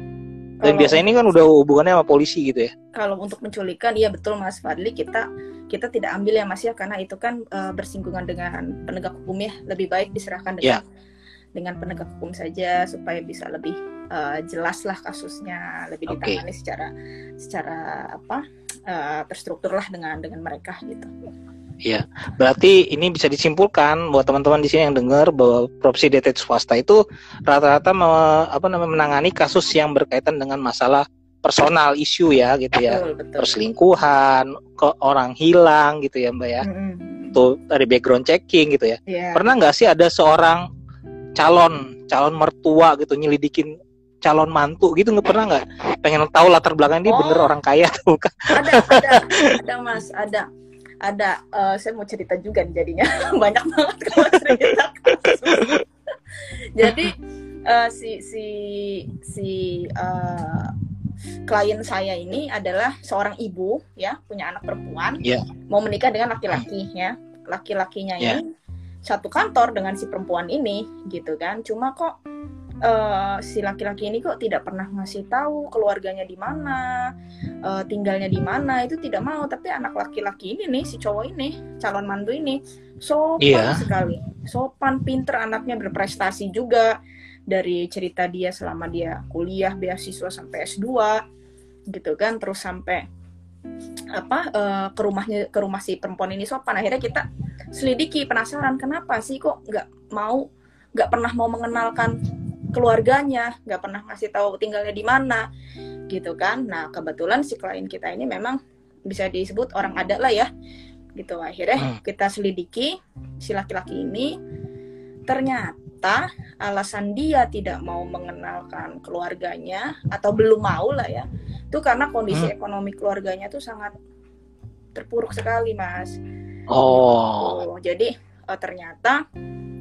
Dan kalau, biasanya ini kan udah hubungannya sama polisi gitu ya. Kalau untuk menculikan, iya betul Mas Fadli, kita kita tidak ambil ya Mas ya, karena itu kan uh, bersinggungan dengan penegak hukum ya. Lebih baik diserahkan dengan yeah. dengan penegak hukum saja supaya bisa lebih uh, jelas lah kasusnya, lebih ditangani okay. secara secara apa uh, terstruktur lah dengan dengan mereka gitu. Iya, berarti ini bisa disimpulkan buat teman-teman di sini yang dengar bahwa profesi detektif swasta itu rata-rata me, apa namanya menangani kasus yang berkaitan dengan masalah personal isu ya gitu ya, betul, betul. perselingkuhan, ke orang hilang gitu ya mbak ya, mm-hmm. tuh dari background checking gitu ya. Yeah. Pernah nggak sih ada seorang calon calon mertua gitu nyelidikin calon mantu gitu nggak pernah nggak pengen tahu latar belakang dia oh, bener orang kaya tuh kan ada ada ada mas ada ada uh, saya mau cerita juga nih jadinya. Banyak banget kalau cerita. Jadi uh, si si si uh, klien saya ini adalah seorang ibu ya punya anak perempuan. Yeah. mau menikah dengan laki-laki ya. Laki-lakinya yeah. ini satu kantor dengan si perempuan ini gitu kan. Cuma kok uh, si laki-laki ini kok tidak pernah ngasih tahu keluarganya di mana, uh, tinggalnya di mana itu tidak mau. Tapi anak laki-laki ini nih si cowok ini calon mantu ini sopan yeah. sekali, sopan, pinter, anaknya berprestasi juga dari cerita dia selama dia kuliah beasiswa sampai S2 gitu kan, terus sampai apa uh, ke rumahnya ke rumah si perempuan ini sopan akhirnya kita selidiki penasaran kenapa sih kok nggak mau nggak pernah mau mengenalkan keluarganya, nggak pernah ngasih tahu tinggalnya di mana, gitu kan. Nah kebetulan si klien kita ini memang bisa disebut orang ada lah ya, gitu. Akhirnya hmm. kita selidiki si laki-laki ini, ternyata alasan dia tidak mau mengenalkan keluarganya atau belum mau lah ya, itu karena kondisi hmm. ekonomi keluarganya tuh sangat terpuruk sekali, mas. Oh. Gitu. Jadi uh, ternyata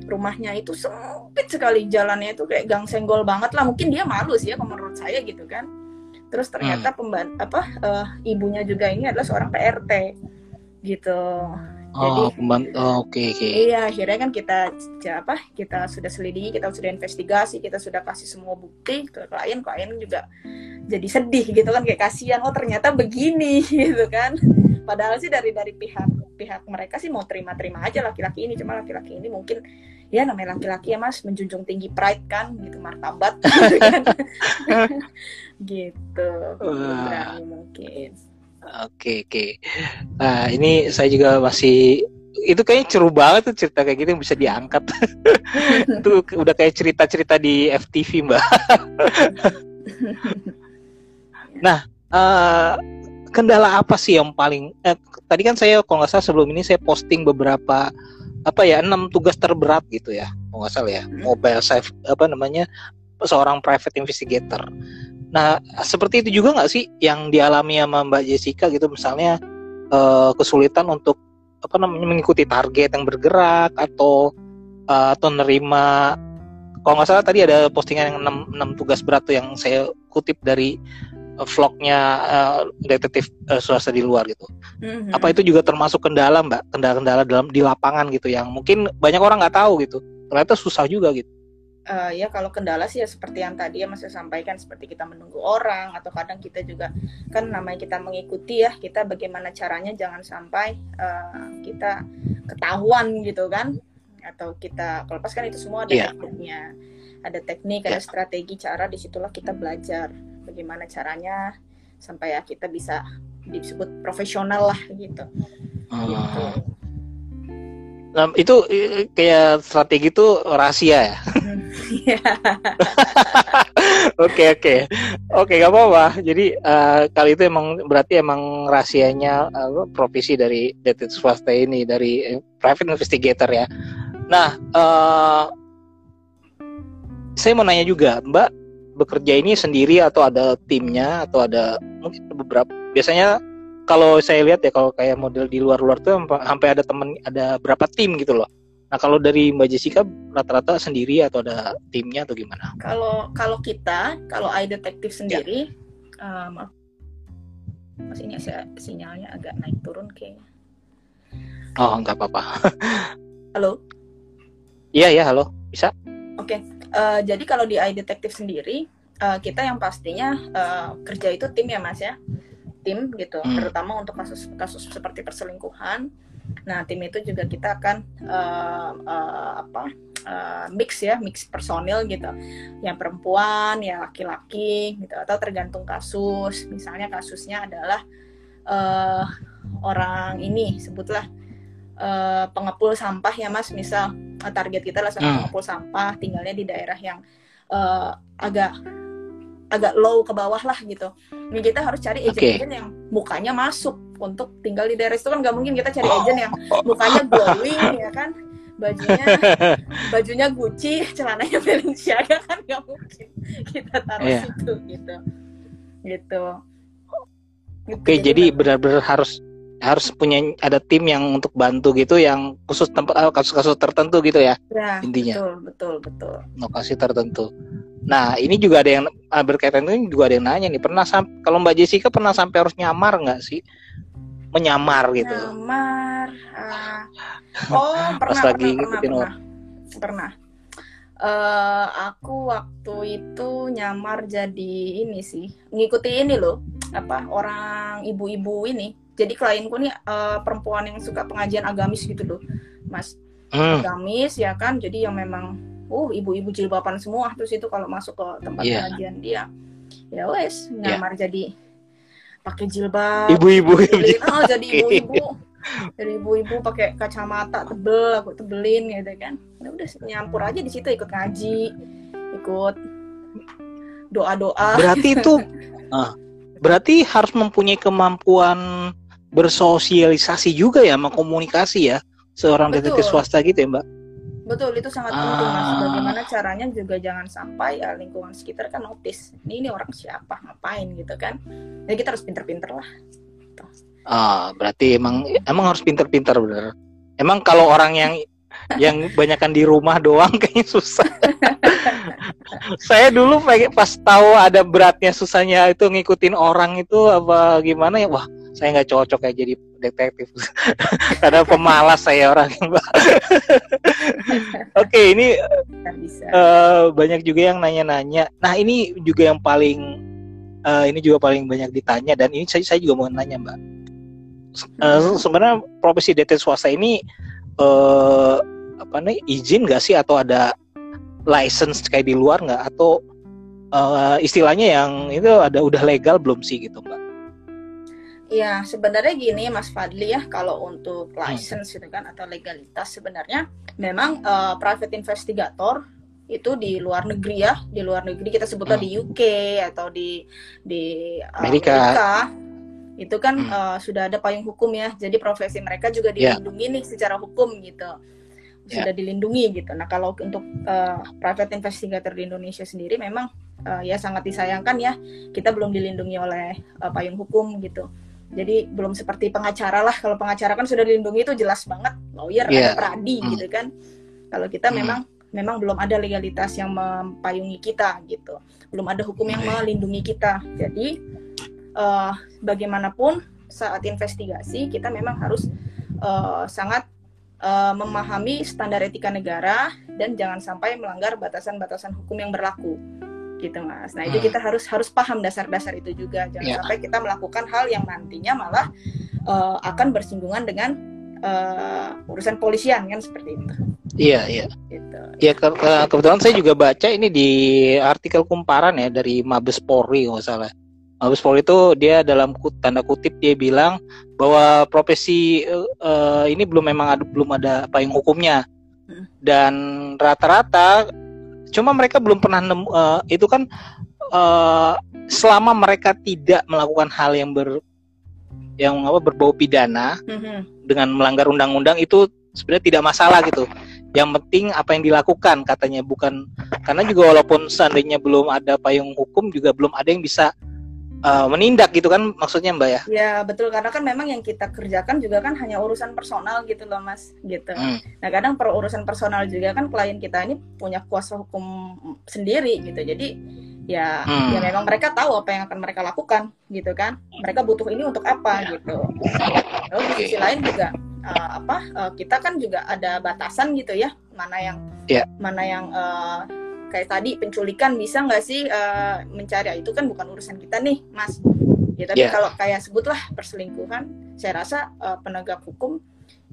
rumahnya itu sempit sekali jalannya itu kayak gang senggol banget lah mungkin dia malu sih ya menurut saya gitu kan terus ternyata hmm. pemban apa uh, ibunya juga ini adalah seorang PRT gitu jadi oh, oh, oke okay, oke okay. iya akhirnya kan kita apa kita sudah selidiki kita sudah investigasi kita sudah kasih semua bukti ke klien klien juga jadi sedih gitu kan kayak kasihan oh ternyata begini gitu kan padahal sih dari dari pihak pihak mereka sih mau terima-terima aja laki-laki ini cuma laki-laki ini mungkin ya namanya laki-laki ya mas menjunjung tinggi pride kan gitu martabat gitu kan. gitu mungkin Oke oke. Nah ini saya juga masih itu kayaknya seru banget tuh cerita kayak gitu yang bisa diangkat. itu udah kayak cerita-cerita di FTV mbak. nah eh, kendala apa sih yang paling? Eh, tadi kan saya kalau nggak salah sebelum ini saya posting beberapa apa ya enam tugas terberat gitu ya kalau nggak salah ya. Mobile safe apa namanya seorang private investigator. Nah, seperti itu juga nggak sih yang dialami sama Mbak Jessica gitu, misalnya eh, kesulitan untuk apa namanya mengikuti target yang bergerak atau eh, atau nerima kalau nggak salah tadi ada postingan yang 6, 6 tugas berat tuh yang saya kutip dari vlognya eh, detektif eh, swasta di luar gitu. Mhm. Apa itu juga termasuk kendala Mbak, kendala-kendala dalam di lapangan gitu yang mungkin banyak orang nggak tahu gitu. Ternyata susah juga gitu. Eh, ya kalau kendala sih ya seperti yang tadi ya Mas saya sampaikan seperti kita menunggu orang atau kadang kita juga kan namanya kita mengikuti ya kita bagaimana caranya jangan sampai eh, kita ketahuan gitu kan atau kita kalau pas kan itu semua ada Iya. tekniknya ada teknik ada Iya. strategi cara di situlah kita belajar bagaimana caranya sampai ya kita bisa disebut profesional lah gitu. gitu. Nah, itu kayak strategi itu rahasia ya. Iya. Oke oke oke gak apa-apa. Jadi eh, kali itu emang berarti emang rahasianya eh, profesi dari detektif swasta ini dari eh, private investigator ya. Nah, eh, saya mau nanya juga, Mbak bekerja ini sendiri atau ada timnya atau ada mungkin beberapa. Biasanya kalau saya lihat ya kalau kayak model di luar-luar tuh sampai- ada temen ada berapa tim gitu loh. Nah kalau dari Mbak Jessica rata-rata sendiri atau ada timnya atau gimana? Kalau kalau kita, kalau iDetective sendiri, eh, maaf, mas ini saya sinyalnya agak naik turun kayaknya. Oh nggak apa-apa. Halo, Iya ya halo bisa. Eh, jadi kalau di iDetective sendiri, eh, kita yang pastinya eh, kerja itu tim ya mas ya, tim gitu, Hmm. terutama untuk kasus-kasus seperti perselingkuhan. Nah tim itu juga kita akan eh, eh, apa eh, mix ya, mix personil gitu, yang perempuan, yang laki-laki gitu, atau tergantung kasus. Misalnya kasusnya adalah eh, orang ini sebutlah eh, pengepul sampah ya mas, misal target kita adalah seorang Hmm. pengepul sampah, tinggalnya di daerah yang eh, agak agak low ke bawah lah gitu. Ini kita harus cari agent-agent yang mukanya masuk untuk tinggal di daerah itu kan nggak mungkin kita cari agent yang mukanya glowing ya kan, bajunya bajunya Gucci, celananya Balenciaga kan nggak mungkin kita taruh Iya. situ gitu, gitu. Gitu, Oke jadi benar-benar harus harus punya ada tim yang untuk bantu gitu yang khusus tempat eh, kasus-kasus tertentu gitu ya ya, intinya betul betul betul. lokasi tertentu. Nah ini juga ada yang ah, berkaitan ini juga ada yang nanya nih pernah kalau Mbak Jessica pernah sampai harus nyamar nggak sih menyamar gitu? Nyamar. ah. Oh, pernah, lagi pernah, pernah, ngikutin pernah. Pernah. Eh, aku waktu itu nyamar jadi ini sih, ngikuti ini loh, apa orang ibu-ibu ini. Jadi klienku nih eh, perempuan yang suka pengajian agamis gitu loh, Mas. Hmm, Agamis ya kan, jadi yang memang, uh ibu-ibu jilbaban semua. Terus itu kalau masuk ke tempat Iya. pengajian dia, ya wes nyamar jadi pakai jilbab, ibu-ibu oh jadi Oke. ibu-ibu jadi ibu-ibu pakai kacamata tebel aku tebelin gitu kan ya udah nyampur aja di situ ikut ngaji ikut doa-doa berarti itu ah, berarti harus mempunyai kemampuan bersosialisasi juga ya, mengkomunikasi ya seorang Betul. detektif swasta gitu ya Mbak? betul itu sangat penting mas Ah. bagaimana caranya juga jangan sampai ya lingkungan sekitar kan notice ini, ini orang siapa ngapain gitu kan jadi kita harus pinter-pinter lah Ah, berarti emang emang harus pinter-pinter bener. Emang kalau orang yang yang banyakkan di rumah doang kayaknya susah. Saya dulu pas tahu ada beratnya susahnya itu ngikutin orang itu apa gimana ya wah saya nggak cocok kayak jadi detektif karena pemalas saya orang mbak. Oke ini kan bisa eh, banyak juga yang nanya-nanya. Nah ini juga yang paling eh, ini juga paling banyak ditanya dan ini saya, saya juga mau nanya mbak. uh, sebenarnya profesi detektif swasta ini uh, apa nih izin nggak sih atau ada license kayak di luar nggak atau uh, istilahnya yang itu ada udah legal belum sih gitu mbak? Ya sebenarnya gini Mas Fadli ya kalau untuk hmm. license hmm. gitu kan atau legalitas sebenarnya memang uh, private investigator itu di luar negeri ya di luar negeri kita sebutnya hmm. di UK atau di di uh, Amerika. Amerika itu kan hmm. uh, sudah ada payung hukum ya jadi profesi mereka juga ya. dilindungi yeah. nih secara hukum gitu ya. sudah yeah. dilindungi gitu nah kalau untuk uh, private investigator di Indonesia sendiri memang uh, ya sangat disayangkan ya kita belum dilindungi oleh uh, payung hukum gitu jadi belum seperti pengacara lah. Kalau pengacara kan sudah dilindungi itu jelas banget. Lawyer yeah. ada pradi hmm. gitu kan. Kalau kita hmm. memang memang belum ada legalitas yang mempayungi kita gitu. Belum ada hukum yang melindungi kita. Jadi uh, bagaimanapun saat investigasi kita memang harus uh, sangat uh, memahami standar etika negara dan jangan sampai melanggar batasan-batasan hukum yang berlaku gitu mas. Nah itu hmm. kita harus harus paham dasar-dasar itu juga jangan yeah. sampai kita melakukan hal yang nantinya malah uh, akan bersinggungan dengan uh, urusan polisian kan seperti itu. Iya iya. Gitu. Ya ke ke kebetulan saya juga baca ini di artikel kumparan ya dari Mabes Polri nggak salah. Mabes Polri itu dia dalam tanda kutip dia bilang bahwa profesi uh, ini belum memang ada belum ada payung hukumnya hmm. dan rata-rata cuma mereka belum pernah nemu uh, itu kan uh, selama mereka tidak melakukan hal yang ber yang apa berbau pidana hmm. dengan melanggar undang-undang itu sebenarnya tidak masalah gitu yang penting apa yang dilakukan katanya bukan karena juga walaupun seandainya belum ada payung hukum juga belum ada yang bisa uh, menindak gitu kan maksudnya Mbak ya? Ya betul karena kan memang yang kita kerjakan juga kan hanya urusan personal gitu loh Mas gitu. Hmm. Nah kadang per urusan personal juga kan klien kita ini punya kuasa hukum sendiri gitu jadi ya hmm. ya memang mereka tahu apa yang akan mereka lakukan gitu kan mereka butuh ini untuk apa ya. gitu. Lalu di sisi lain juga uh, apa uh, kita kan juga ada batasan gitu ya mana yang yeah. mana yang uh, kayak tadi penculikan bisa nggak sih uh, mencari itu kan bukan urusan kita nih mas ya tapi yeah. kalau kayak sebutlah perselingkuhan saya rasa uh, penegak hukum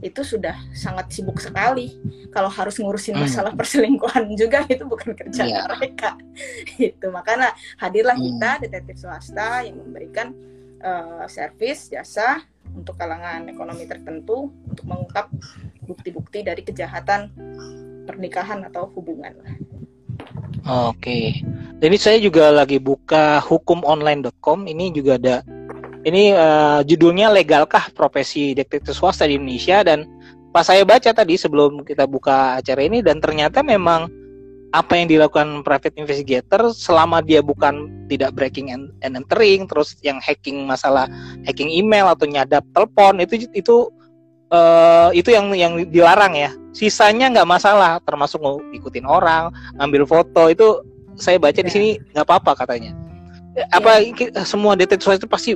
itu sudah sangat sibuk sekali kalau harus ngurusin hmm. masalah perselingkuhan juga itu bukan kerja yeah. mereka itu makanya hadirlah hmm. kita detektif swasta yang memberikan uh, servis jasa untuk kalangan ekonomi tertentu untuk mengungkap bukti-bukti dari kejahatan pernikahan atau hubungan. Oke. Ini saya juga lagi buka hukumonline.com. Ini juga ada ini uh, judulnya legalkah profesi detektif swasta di Indonesia dan pas saya baca tadi sebelum kita buka acara ini dan ternyata memang apa yang dilakukan private investigator selama dia bukan tidak breaking and, and entering terus yang hacking masalah hacking email atau nyadap telepon itu itu uh, itu yang yang dilarang ya. Sisanya nggak masalah termasuk ikutin orang ngambil foto itu saya baca di sini nggak apa-apa katanya. Apa ya. semua detektif itu pasti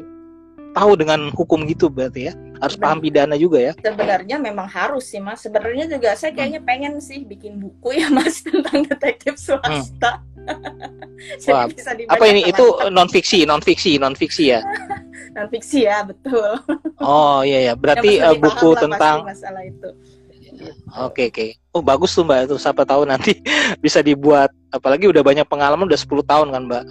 tahu dengan hukum gitu berarti ya. Harus paham pidana juga ya. Sebenarnya memang harus sih mas. Sebenarnya juga saya hmm. kayaknya hmm. pengen sih bikin buku ya mas tentang detektif swasta. Hmm. Wah, apa ini? itu non fiksi non fiksi non fiksi ya non fiksi ya betul oh iya ya berarti uh, buku tentang masalah itu Oke oke. Oh bagus tuh mbak itu siapa tahu nanti bisa dibuat apalagi udah banyak pengalaman udah 10 tahun kan mbak.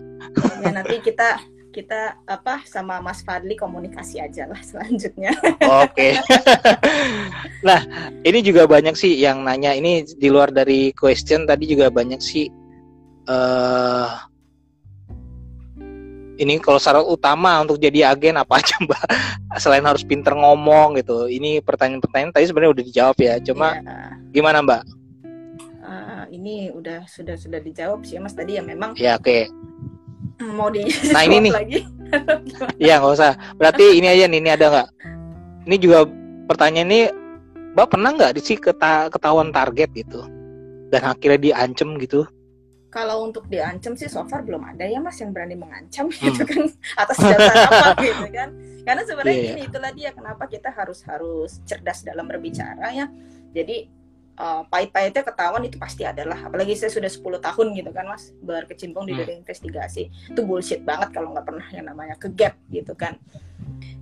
Ya nanti kita kita apa sama Mas Fadli komunikasi aja lah selanjutnya. Oke. nah ini juga banyak sih yang nanya ini di luar dari question tadi juga banyak sih uh, ini kalau syarat utama untuk jadi agen apa aja mbak? Selain harus pinter ngomong gitu. Ini pertanyaan-pertanyaan tadi sebenarnya udah dijawab ya. Cuma ya. gimana mbak? Uh, ini udah sudah sudah dijawab sih mas tadi ya. Memang ya oke. okay. mau di nah ini nih. lagi. Iya nggak usah. Berarti ini aja nih ini ada nggak? Ini juga pertanyaan ini mbak pernah nggak sih keta ketahuan target gitu? Dan akhirnya diancem gitu kalau untuk diancam sih so far belum ada ya mas yang berani mengancam hmm. gitu kan atas dasar apa gitu kan karena sebenarnya yeah. ini itulah dia kenapa kita harus harus cerdas dalam berbicara ya jadi uh, pahit-pahitnya ketahuan itu pasti adalah apalagi saya sudah 10 tahun gitu kan mas berkecimpung di hmm. dunia investigasi itu bullshit banget kalau nggak pernah yang namanya ke gap gitu kan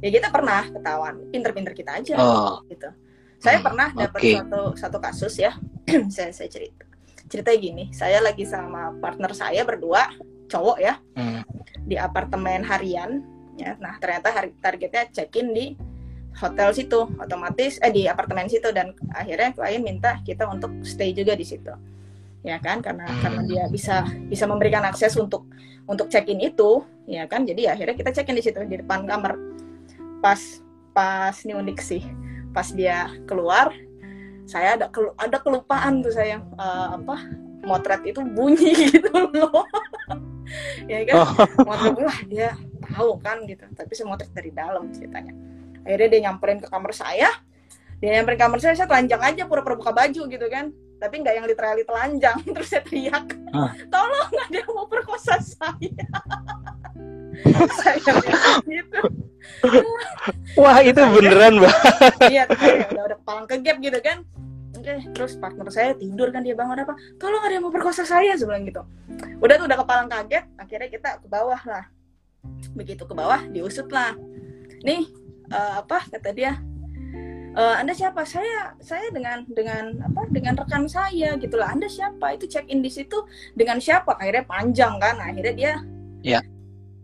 ya kita pernah ketahuan pinter-pinter kita aja Oh. gitu saya Hmm, pernah dapat oke. satu satu kasus ya saya saya cerita ceritanya gini saya lagi sama partner saya berdua cowok ya Hmm. di apartemen harian ya nah ternyata hari, targetnya check in di hotel situ otomatis eh di apartemen situ dan akhirnya klien minta kita untuk stay juga di situ ya kan karena Hmm. karena dia bisa bisa memberikan akses untuk untuk check in itu ya kan jadi akhirnya kita check in di situ di depan kamar pas pas ini unik sih pas dia keluar saya ada kelu- ada kelupaan tuh saya eh, apa motret itu bunyi gitu loh. Ya kan? Oh. motret wah dia tahu kan gitu. Tapi saya motret dari dalam ceritanya. Akhirnya dia nyamperin ke kamar saya. Dia nyamperin ke kamar saya saya telanjang aja pura-pura buka baju gitu kan. Tapi nggak yang literally telanjang. Terus saya teriak Ah. tolong ada yang mau perkosa saya gitu Wah itu beneran mbak. iya udah udah kepalang ke gap gitu kan. Oke terus partner saya tidur kan dia bangun apa? Tolong ada yang mau perkosa saya sebelum gitu. Udah tuh udah kepalang kaget akhirnya kita ke bawah lah. Begitu ke bawah diusut lah nih eh, apa kata dia? "Eh, anda siapa? Saya saya dengan dengan apa dengan rekan saya gitulah anda siapa? Itu check in di situ dengan siapa? Akhirnya panjang kan akhirnya dia Ya.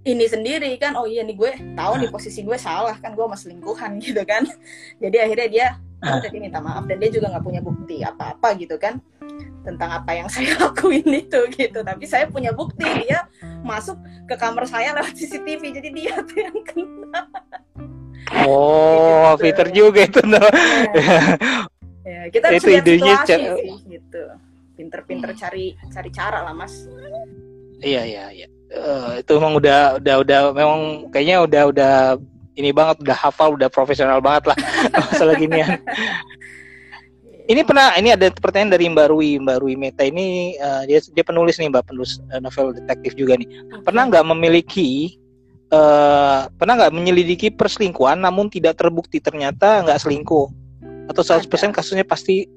Ini sendiri kan oh iya nih gue tahu nih posisi gue salah kan gue sama selingkuhan gitu kan jadi akhirnya dia oh, Ah. jadi minta maaf dan dia juga nggak punya bukti apa-apa gitu kan tentang apa yang saya lakuin itu gitu tapi saya punya bukti dia masuk ke kamar saya lewat CCTV jadi dia tuh yang kena Oh Gitu. fitur juga itu no. ya, kita harus Itu lihat situasi sih gitu pinter-pinter Hmm. cari cari cara lah mas Iya iya iya. Eh, itu emang udah udah udah memang kayaknya udah udah ini banget udah hafal udah profesional banget lah masalah ginian. Ini pernah ini ada pertanyaan dari Mbak Rui Mbak Rui Meta ini eh, dia dia penulis nih Mbak penulis eh, novel detektif juga nih. Pernah nggak memiliki eh pernah nggak menyelidiki perselingkuhan namun tidak terbukti ternyata nggak selingkuh atau 100% kasusnya pasti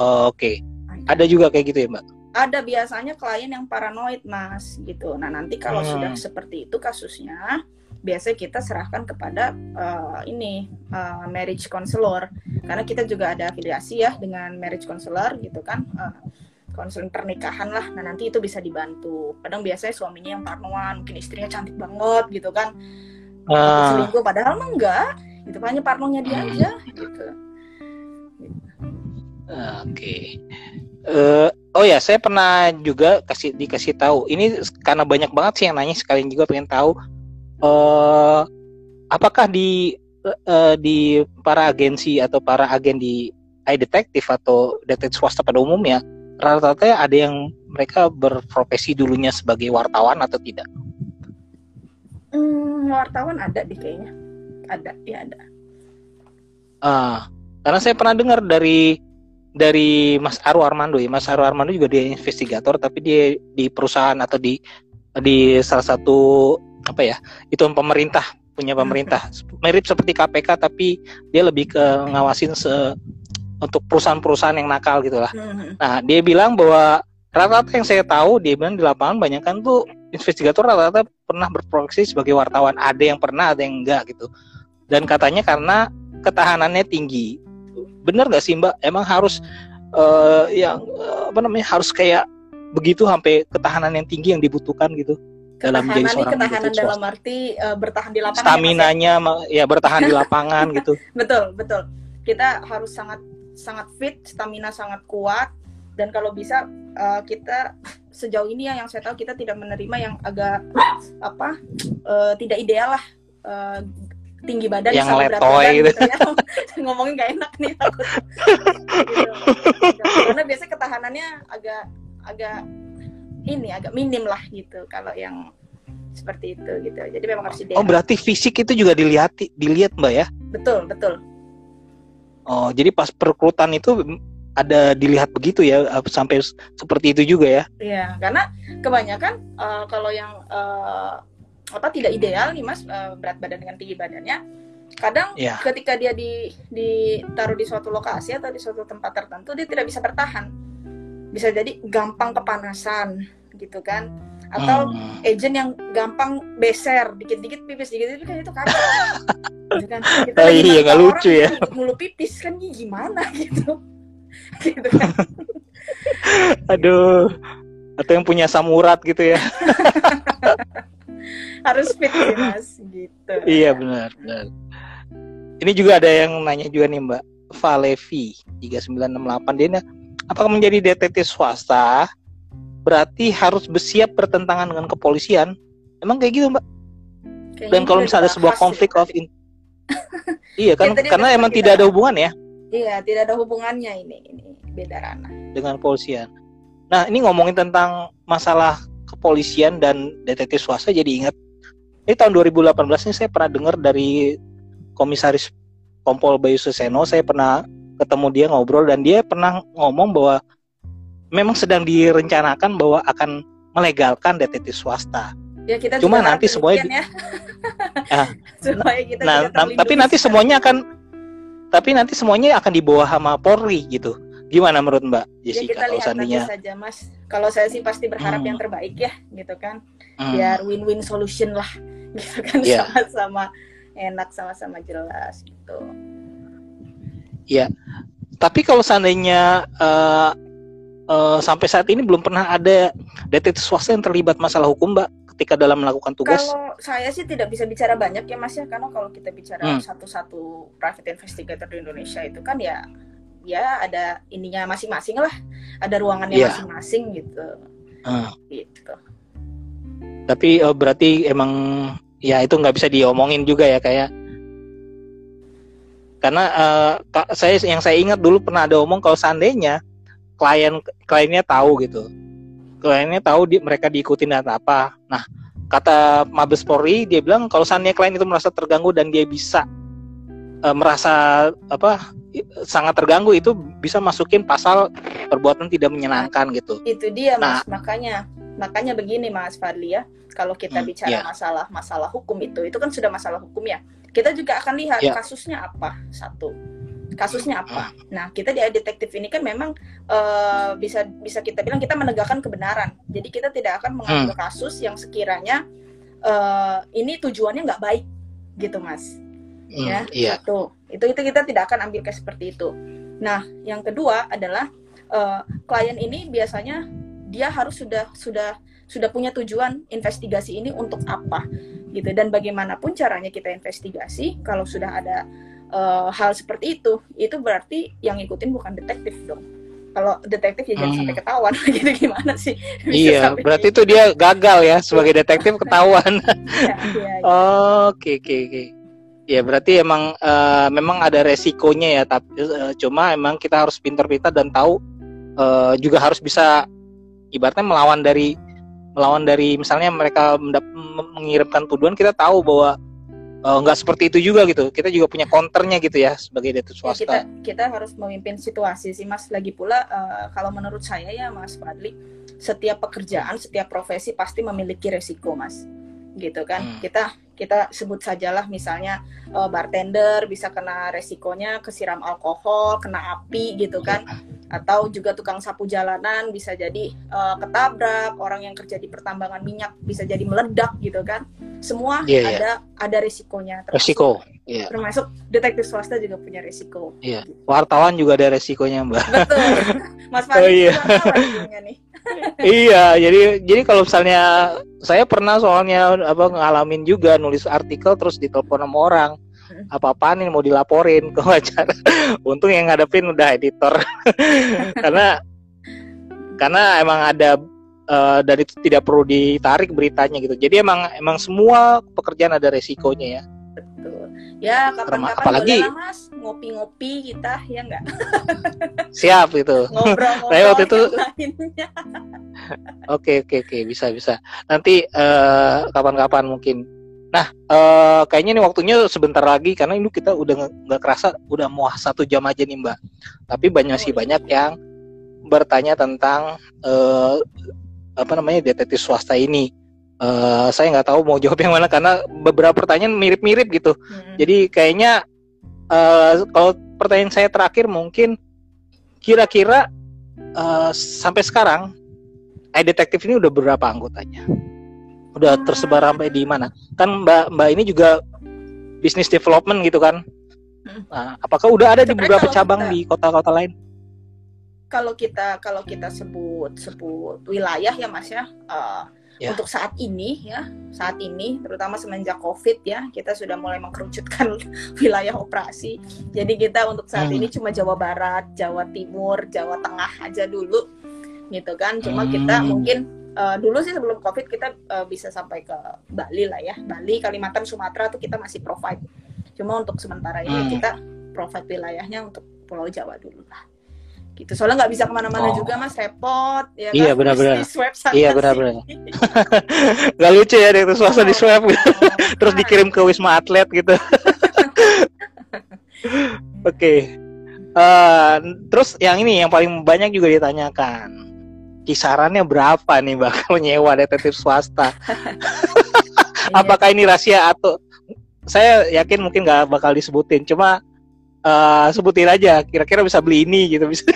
Oh, oke ada juga kayak gitu ya Mbak. Ada biasanya klien yang paranoid mas gitu. Nah nanti kalau Hmm. sudah seperti itu kasusnya biasanya kita serahkan kepada eh, ini eh, marriage counselor. Karena kita juga ada afiliasi ya dengan marriage counselor gitu kan. Eh, konseling pernikahan lah. Nah nanti itu bisa dibantu. Kadang biasanya suaminya yang parnoan mungkin istrinya cantik banget gitu kan. Ah, selingkuh padahal mah enggak. Gitu hanya parnonya dia Hmm. aja gitu. Oke. Eh, oh ya, saya pernah juga kasih dikasih tahu. Ini karena banyak banget sih yang nanya sekalian juga pengen tahu. Eh, apakah di eh, di para agensi atau para agen di iDetective atau detektif swasta pada umumnya rata-rata ada yang mereka berprofesi dulunya sebagai wartawan atau tidak? Hmm, wartawan ada deh kayaknya ada ya ada Ah, karena saya pernah dengar dari dari Mas Aru Armando ya. Mas Aru Armando juga dia investigator tapi dia di perusahaan atau di di salah satu apa ya? Itu pemerintah punya pemerintah. Mirip seperti KPK tapi dia lebih ke ngawasin se untuk perusahaan-perusahaan yang nakal gitu lah. Hmm, Nah, dia bilang bahwa rata-rata yang saya tahu dia bilang di lapangan banyak kan tuh investigator rata-rata pernah berprofesi sebagai wartawan. Ada yang pernah, ada yang enggak gitu. Dan katanya karena ketahanannya tinggi. Bener nggak sih Mbak? Emang harus eh, yang eh, apa namanya harus kayak begitu sampai ketahanan yang tinggi yang dibutuhkan gitu dalam ketahanan menjadi seorang ketahanan dalam swasta. arti eh, bertahan di lapangan ya, ya? Stamina-nya ma- ya bertahan di lapangan gitu. betul betul kita harus sangat sangat fit stamina sangat kuat dan kalau bisa kita sejauh ini ya yang saya tahu kita tidak menerima yang agak apa tidak ideal lah tinggi badan Yang sama berat badan gitu. gitu ya ngomongin gak enak nih takut gitu. karena biasanya ketahanannya agak agak ini agak minim lah gitu kalau yang seperti itu gitu jadi memang harus ideal Oh berarti fisik itu juga dilihat dilihat Mbak ya? betul betul Oh jadi pas perekrutan itu ada dilihat begitu ya sampai seperti itu juga ya? Iya, karena kebanyakan eh, kalau yang eh, apa tidak ideal nih mas eh, berat badan dengan tinggi badannya, kadang Iya. ketika dia di ditaruh di suatu lokasi atau di suatu tempat tertentu dia tidak bisa bertahan, bisa jadi gampang kepanasan gitu kan, atau hmm. agent yang gampang beser dikit-dikit pipis dikit-dikit kan itu kacau gitu kan? Kita oh, iya nggak lucu ya. mulu pipis kan gimana gitu. Gitu kan? Aduh atau yang punya samurat gitu ya harus fit sih mas gitu. Iya benar benar. Ini juga ada yang nanya juga nih mbak. Valevi 3968 dia apakah menjadi detektif swasta berarti harus bersiap bertentangan dengan kepolisian? Emang kayak gitu mbak? Kayaknya dan kalau misalnya ada sebuah konflik of in iya kan? ya, karena emang tidak ada hubungan ya iya tidak ada hubungannya ini ini beda ranah. Dengan kepolisian. Nah ini ngomongin tentang masalah kepolisian dan detektif swasta jadi ingat ini tahun 2018 ini saya pernah dengar dari komisaris Kompol Bayu Suseno saya pernah ketemu dia ngobrol dan dia pernah ngomong bahwa memang sedang direncanakan bahwa akan melegalkan detektif swasta. Ya, kita Cuma nanti semuanya ya. nah, kita nah, tapi nanti semuanya akan tapi nanti semuanya akan dibawa sama Polri gitu. Gimana menurut Mbak Jessica ya, kita kalau seandainya? saja Mas. Kalau saya sih pasti berharap hmm. yang terbaik ya, gitu kan. Hmm. Biar win-win solution lah, gitu kan yeah. sama-sama enak sama-sama jelas gitu. Ya. Tapi kalau seandainya uh, uh, sampai saat ini belum pernah ada detektif swasta yang terlibat masalah hukum, Mbak, ketika dalam melakukan tugas? Kalau saya sih tidak bisa bicara banyak ya, Mas ya, karena kalau kita bicara hmm. satu-satu private investigator di Indonesia itu kan ya ya ada ininya masing-masing lah, ada ruangannya yeah. masing-masing gitu. Hmm. Gitu. Tapi uh, berarti emang ya itu nggak bisa diomongin juga ya kayak karena uh, saya yang saya ingat dulu pernah ada omong kalau seandainya klien kliennya tahu gitu kliennya tahu di, mereka diikuti dan apa nah kata Mabes Polri dia bilang kalau seandainya klien itu merasa terganggu dan dia bisa uh, merasa apa sangat terganggu itu bisa masukin pasal perbuatan tidak menyenangkan gitu itu dia nah, mas makanya makanya begini mas Fadli ya kalau kita hmm, bicara yeah. masalah masalah hukum itu itu kan sudah masalah hukum ya kita juga akan lihat yeah. kasusnya apa satu kasusnya apa. Nah, kita di detektif ini kan memang uh, bisa bisa kita bilang kita menegakkan kebenaran. Jadi kita tidak akan mengambil hmm. kasus yang sekiranya uh, ini tujuannya nggak baik, gitu, Mas. Hmm, ya, iya. itu itu itu kita tidak akan ambil kayak seperti itu. Nah, yang kedua adalah uh, klien ini biasanya dia harus sudah sudah sudah punya tujuan investigasi ini untuk apa gitu dan bagaimanapun caranya kita investigasi kalau sudah ada uh, hal seperti itu itu berarti yang ngikutin bukan detektif dong kalau detektif ya jangan hmm. sampai ketahuan gitu gimana sih Bisa iya berarti itu dia gagal ya sebagai detektif ketahuan iya, iya, iya. oke oke oke ya berarti emang uh, memang ada resikonya ya tapi uh, cuma emang kita harus pintar-pintar dan tahu uh, juga harus bisa ibaratnya melawan dari melawan dari misalnya mereka mengirimkan tuduhan kita tahu bahwa Eh, nggak uh, seperti itu juga gitu. Kita juga punya counternya gitu ya sebagai detektif swasta. Ya, kita kita harus memimpin situasi sih Mas. Lagi pula uh, kalau menurut saya ya Mas Fadli, setiap pekerjaan, setiap profesi pasti memiliki resiko Mas. Gitu kan. Hmm. Kita kita sebut sajalah misalnya uh, bartender bisa kena resikonya kesiram alkohol, kena api gitu kan. Ya atau juga tukang sapu jalanan bisa jadi uh, ketabrak orang yang kerja di pertambangan minyak bisa jadi meledak gitu kan semua yeah, iya. ada yeah. ada risikonya termasuk, resiko yeah. termasuk detektif swasta juga punya resiko yeah. wartawan juga ada resikonya mbak betul mas Fahri oh, iya. nih iya jadi jadi kalau misalnya saya pernah soalnya apa ngalamin juga nulis artikel terus ditelepon sama orang. Apa-apaan yang mau dilaporin ke wajar untung yang ngadepin udah editor. Karena karena emang ada uh, dan itu tidak perlu ditarik beritanya gitu. Jadi emang emang semua pekerjaan ada resikonya ya ya kapan-kapan apalagi? Mas ngopi-ngopi kita ya enggak? Siap itu. Ngobrol-ngobrol waktu itu oke oke oke. Bisa bisa. Nanti uh, kapan-kapan mungkin. Nah, uh, kayaknya ini waktunya sebentar lagi karena ini kita udah nggak kerasa udah mau satu jam aja nih Mbak. Tapi banyak sih banyak yang bertanya tentang uh, apa namanya detektif swasta ini. Uh, saya nggak tahu mau jawab yang mana karena beberapa pertanyaan mirip-mirip gitu. Hmm. Jadi kayaknya uh, kalau pertanyaan saya terakhir mungkin kira-kira uh, sampai sekarang iDetective ini udah berapa anggotanya? Udah Hmm. tersebar sampai di mana? Kan Mbak Mbak ini juga bisnis development gitu kan? Hmm. Nah, apakah udah ada di beberapa cabang kita- di kota-kota lain? kalau kita kalau kita sebut sebut wilayah ya mas ya eh, Ya. untuk saat ini ya saat ini terutama semenjak covid ya kita sudah mulai mengkerucutkan wilayah operasi jadi kita untuk saat Hmm. ini cuma Jawa Barat Jawa Timur Jawa Tengah aja dulu gitu kan cuma Hmm. kita mungkin eh, dulu sih sebelum covid kita eh, bisa sampai ke Bali lah ya Bali Kalimantan Sumatera tuh kita masih provide cuma untuk sementara ini Hmm. kita provide wilayahnya untuk Pulau Jawa dulu lah gitu soalnya nggak bisa ke mana-mana Oh. juga mas repot ya Iya, kan? benar-benar. Terus Iya, benar-benar. Gak lucu ya direktur swasta di swab gitu. terus dikirim ke wisma atlet gitu. Oke. Eh, terus yang ini yang paling banyak juga ditanyakan. Kisarannya berapa nih mbak kalau nyewa detektif swasta? Apakah ini rahasia atau saya yakin mungkin nggak bakal disebutin. Cuma eh, sebutin aja. Kira-kira bisa beli ini gitu bisa.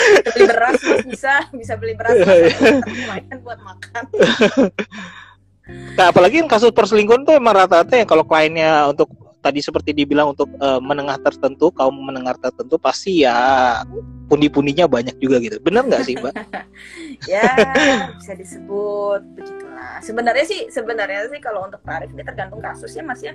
Beli beras bisa bisa beli beras Iya, Mas. lumayan buat makan Nah, apalagi yang kasus perselingkuhan tuh emang rata-rata ya kalau kliennya untuk tadi seperti dibilang untuk eh, menengah tertentu kaum menengah tertentu pasti ya pundi-pundinya banyak juga gitu bener nggak sih mbak? ya bisa disebut begitulah sebenarnya sih sebenarnya sih kalau untuk tarif ini tergantung kasusnya mas ya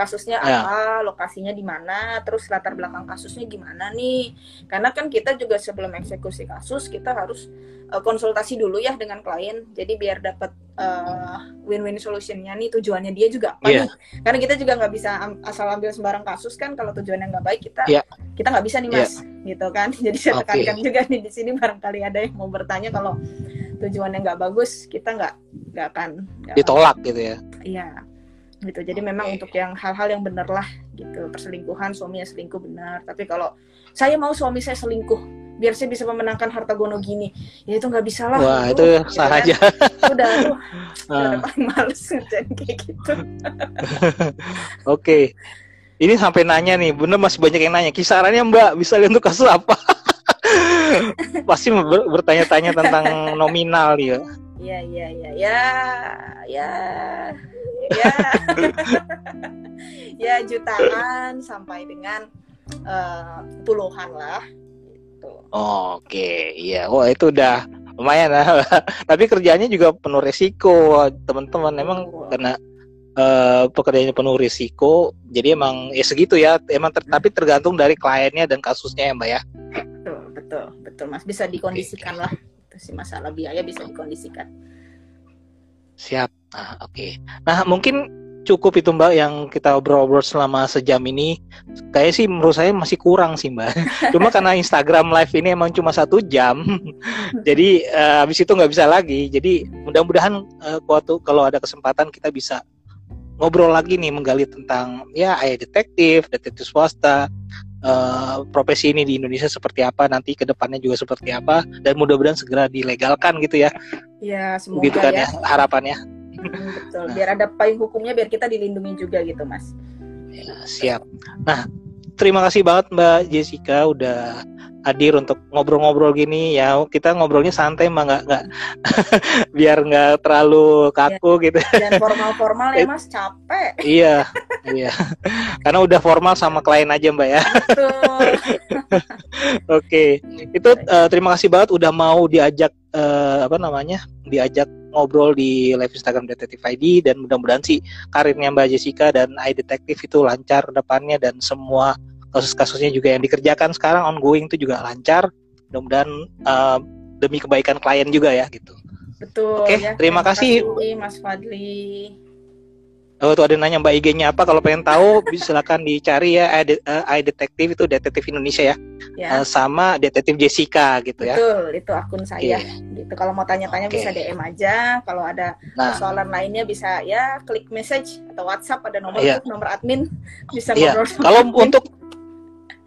kasusnya Ya. apa lokasinya di mana terus latar belakang kasusnya gimana nih. Karena kan kita juga sebelum eksekusi kasus kita harus eh, konsultasi dulu ya dengan klien. Jadi biar dapat eh, win-win solutionnya nih tujuannya dia juga apa Iya. nih. Karena kita juga nggak bisa am- asal ambil sembarang kasus kan kalau tujuannya nggak baik kita Iya. kita nggak bisa nih mas. Gitu kan. Jadi saya tekankan juga nih di sini barangkali ada yang mau bertanya kalau tujuannya nggak bagus kita nggak nggak akan akan- ditolak gitu ya. Iya gitu. Jadi memang Oke. untuk yang hal-hal yang bener lah gitu. Perselingkuhan suaminya selingkuh benar. Tapi kalau saya mau suami saya selingkuh biar saya bisa memenangkan harta gono gini ya itu nggak bisa lah. Wah itu gitu sah kan. aja. Udah aduh Ah, udah paling males ngerjain kayak gitu. Oke. Ini sampai nanya nih bener masih banyak yang nanya. Kisarannya mbak bisa lihat untuk kasus apa? Pasti ber- bertanya-tanya tentang nominal ya ya ya ya ya ya ya ya jutaan sampai dengan eh, puluhan lah gitu. Oke, iya. Wah itu udah lumayan lah. Tapi kerjanya juga penuh resiko, teman-teman. Emang karena eh, pekerjaannya penuh risiko, jadi emang ya segitu ya. Emang ter- tapi tergantung dari kliennya dan kasusnya ya, Mbak ya. betul betul betul mas bisa dikondisikan lah itu sih masalah biaya bisa dikondisikan Siap. Nah, oke. Nah, mungkin cukup itu Mbak yang kita obrol-obrol selama sejam ini. Kayak sih menurut saya masih kurang sih Mbak. Cuma karena Instagram live ini emang cuma satu jam, jadi eh, habis itu nggak bisa lagi. Jadi mudah-mudahan eh, waktu kalau ada kesempatan kita bisa ngobrol lagi nih menggali tentang ya ayah detektif, detektif swasta, eh, profesi ini di Indonesia seperti apa nanti ke depannya juga seperti apa dan mudah-mudahan segera dilegalkan gitu ya. ya semoga Begitu kan ya ya harapannya. Hmm, betul biar ada payung hukumnya biar kita dilindungi juga gitu mas Ya, siap. Nah, terima kasih banget Mbak Jessica udah hadir untuk ngobrol-ngobrol gini. Ya. Kita ngobrolnya santai mah nggak nggak. Biar nggak terlalu kaku gitu. dan formal-formal ya mas. Capek. Iya, iya. Karena udah formal sama klien aja Mbak ya. Oke, itu eh, terima kasih banget udah mau diajak eh, apa namanya diajak ngobrol di live Instagram Detektif ID dan mudah-mudahan sih karirnya Mbak Jessica dan iDetective itu lancar depannya dan semua kasus-kasusnya juga yang dikerjakan sekarang ongoing itu juga lancar. Mudah-mudahan eh, demi kebaikan klien juga ya gitu. betul Oke, ya terima kasih. mas Fadli Oh, tuh ada nanya Mbak IG-nya apa? Kalau pengen tahu, bisa silakan dicari ya. I, eh, iDetective itu detektif Indonesia ya, ya Eh, sama detektif Jessica gitu ya. betul itu akun saya Iya. gitu kalau mau tanya-tanya Oke. bisa DM aja kalau ada Nah, persoalan lainnya bisa ya klik message atau WhatsApp ada nomor Iya. nomor admin bisa Iya. ngobrol kalau admin. untuk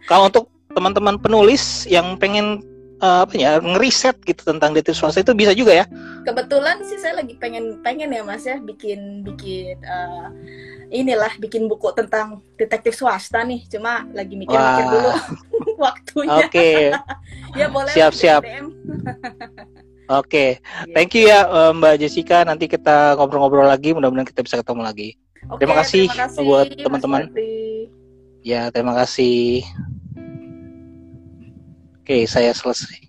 kalau untuk teman-teman penulis yang pengen eh, apa ya ngeriset gitu tentang detektif swasta itu bisa juga ya. kebetulan sih saya lagi pengen pengen ya mas ya bikin bikin eh, inilah bikin buku tentang detektif swasta nih cuma lagi mikir-mikir dulu waktunya Oke, ya boleh Siap, lah, siap. DM Oke, okay. thank you ya eh, Mbak Jessica. Nanti kita ngobrol-ngobrol lagi. Mudah-mudahan kita bisa ketemu lagi. Okay, terima, kasih terima kasih buat teman-teman. Ya, terima kasih. Oke, saya selesai.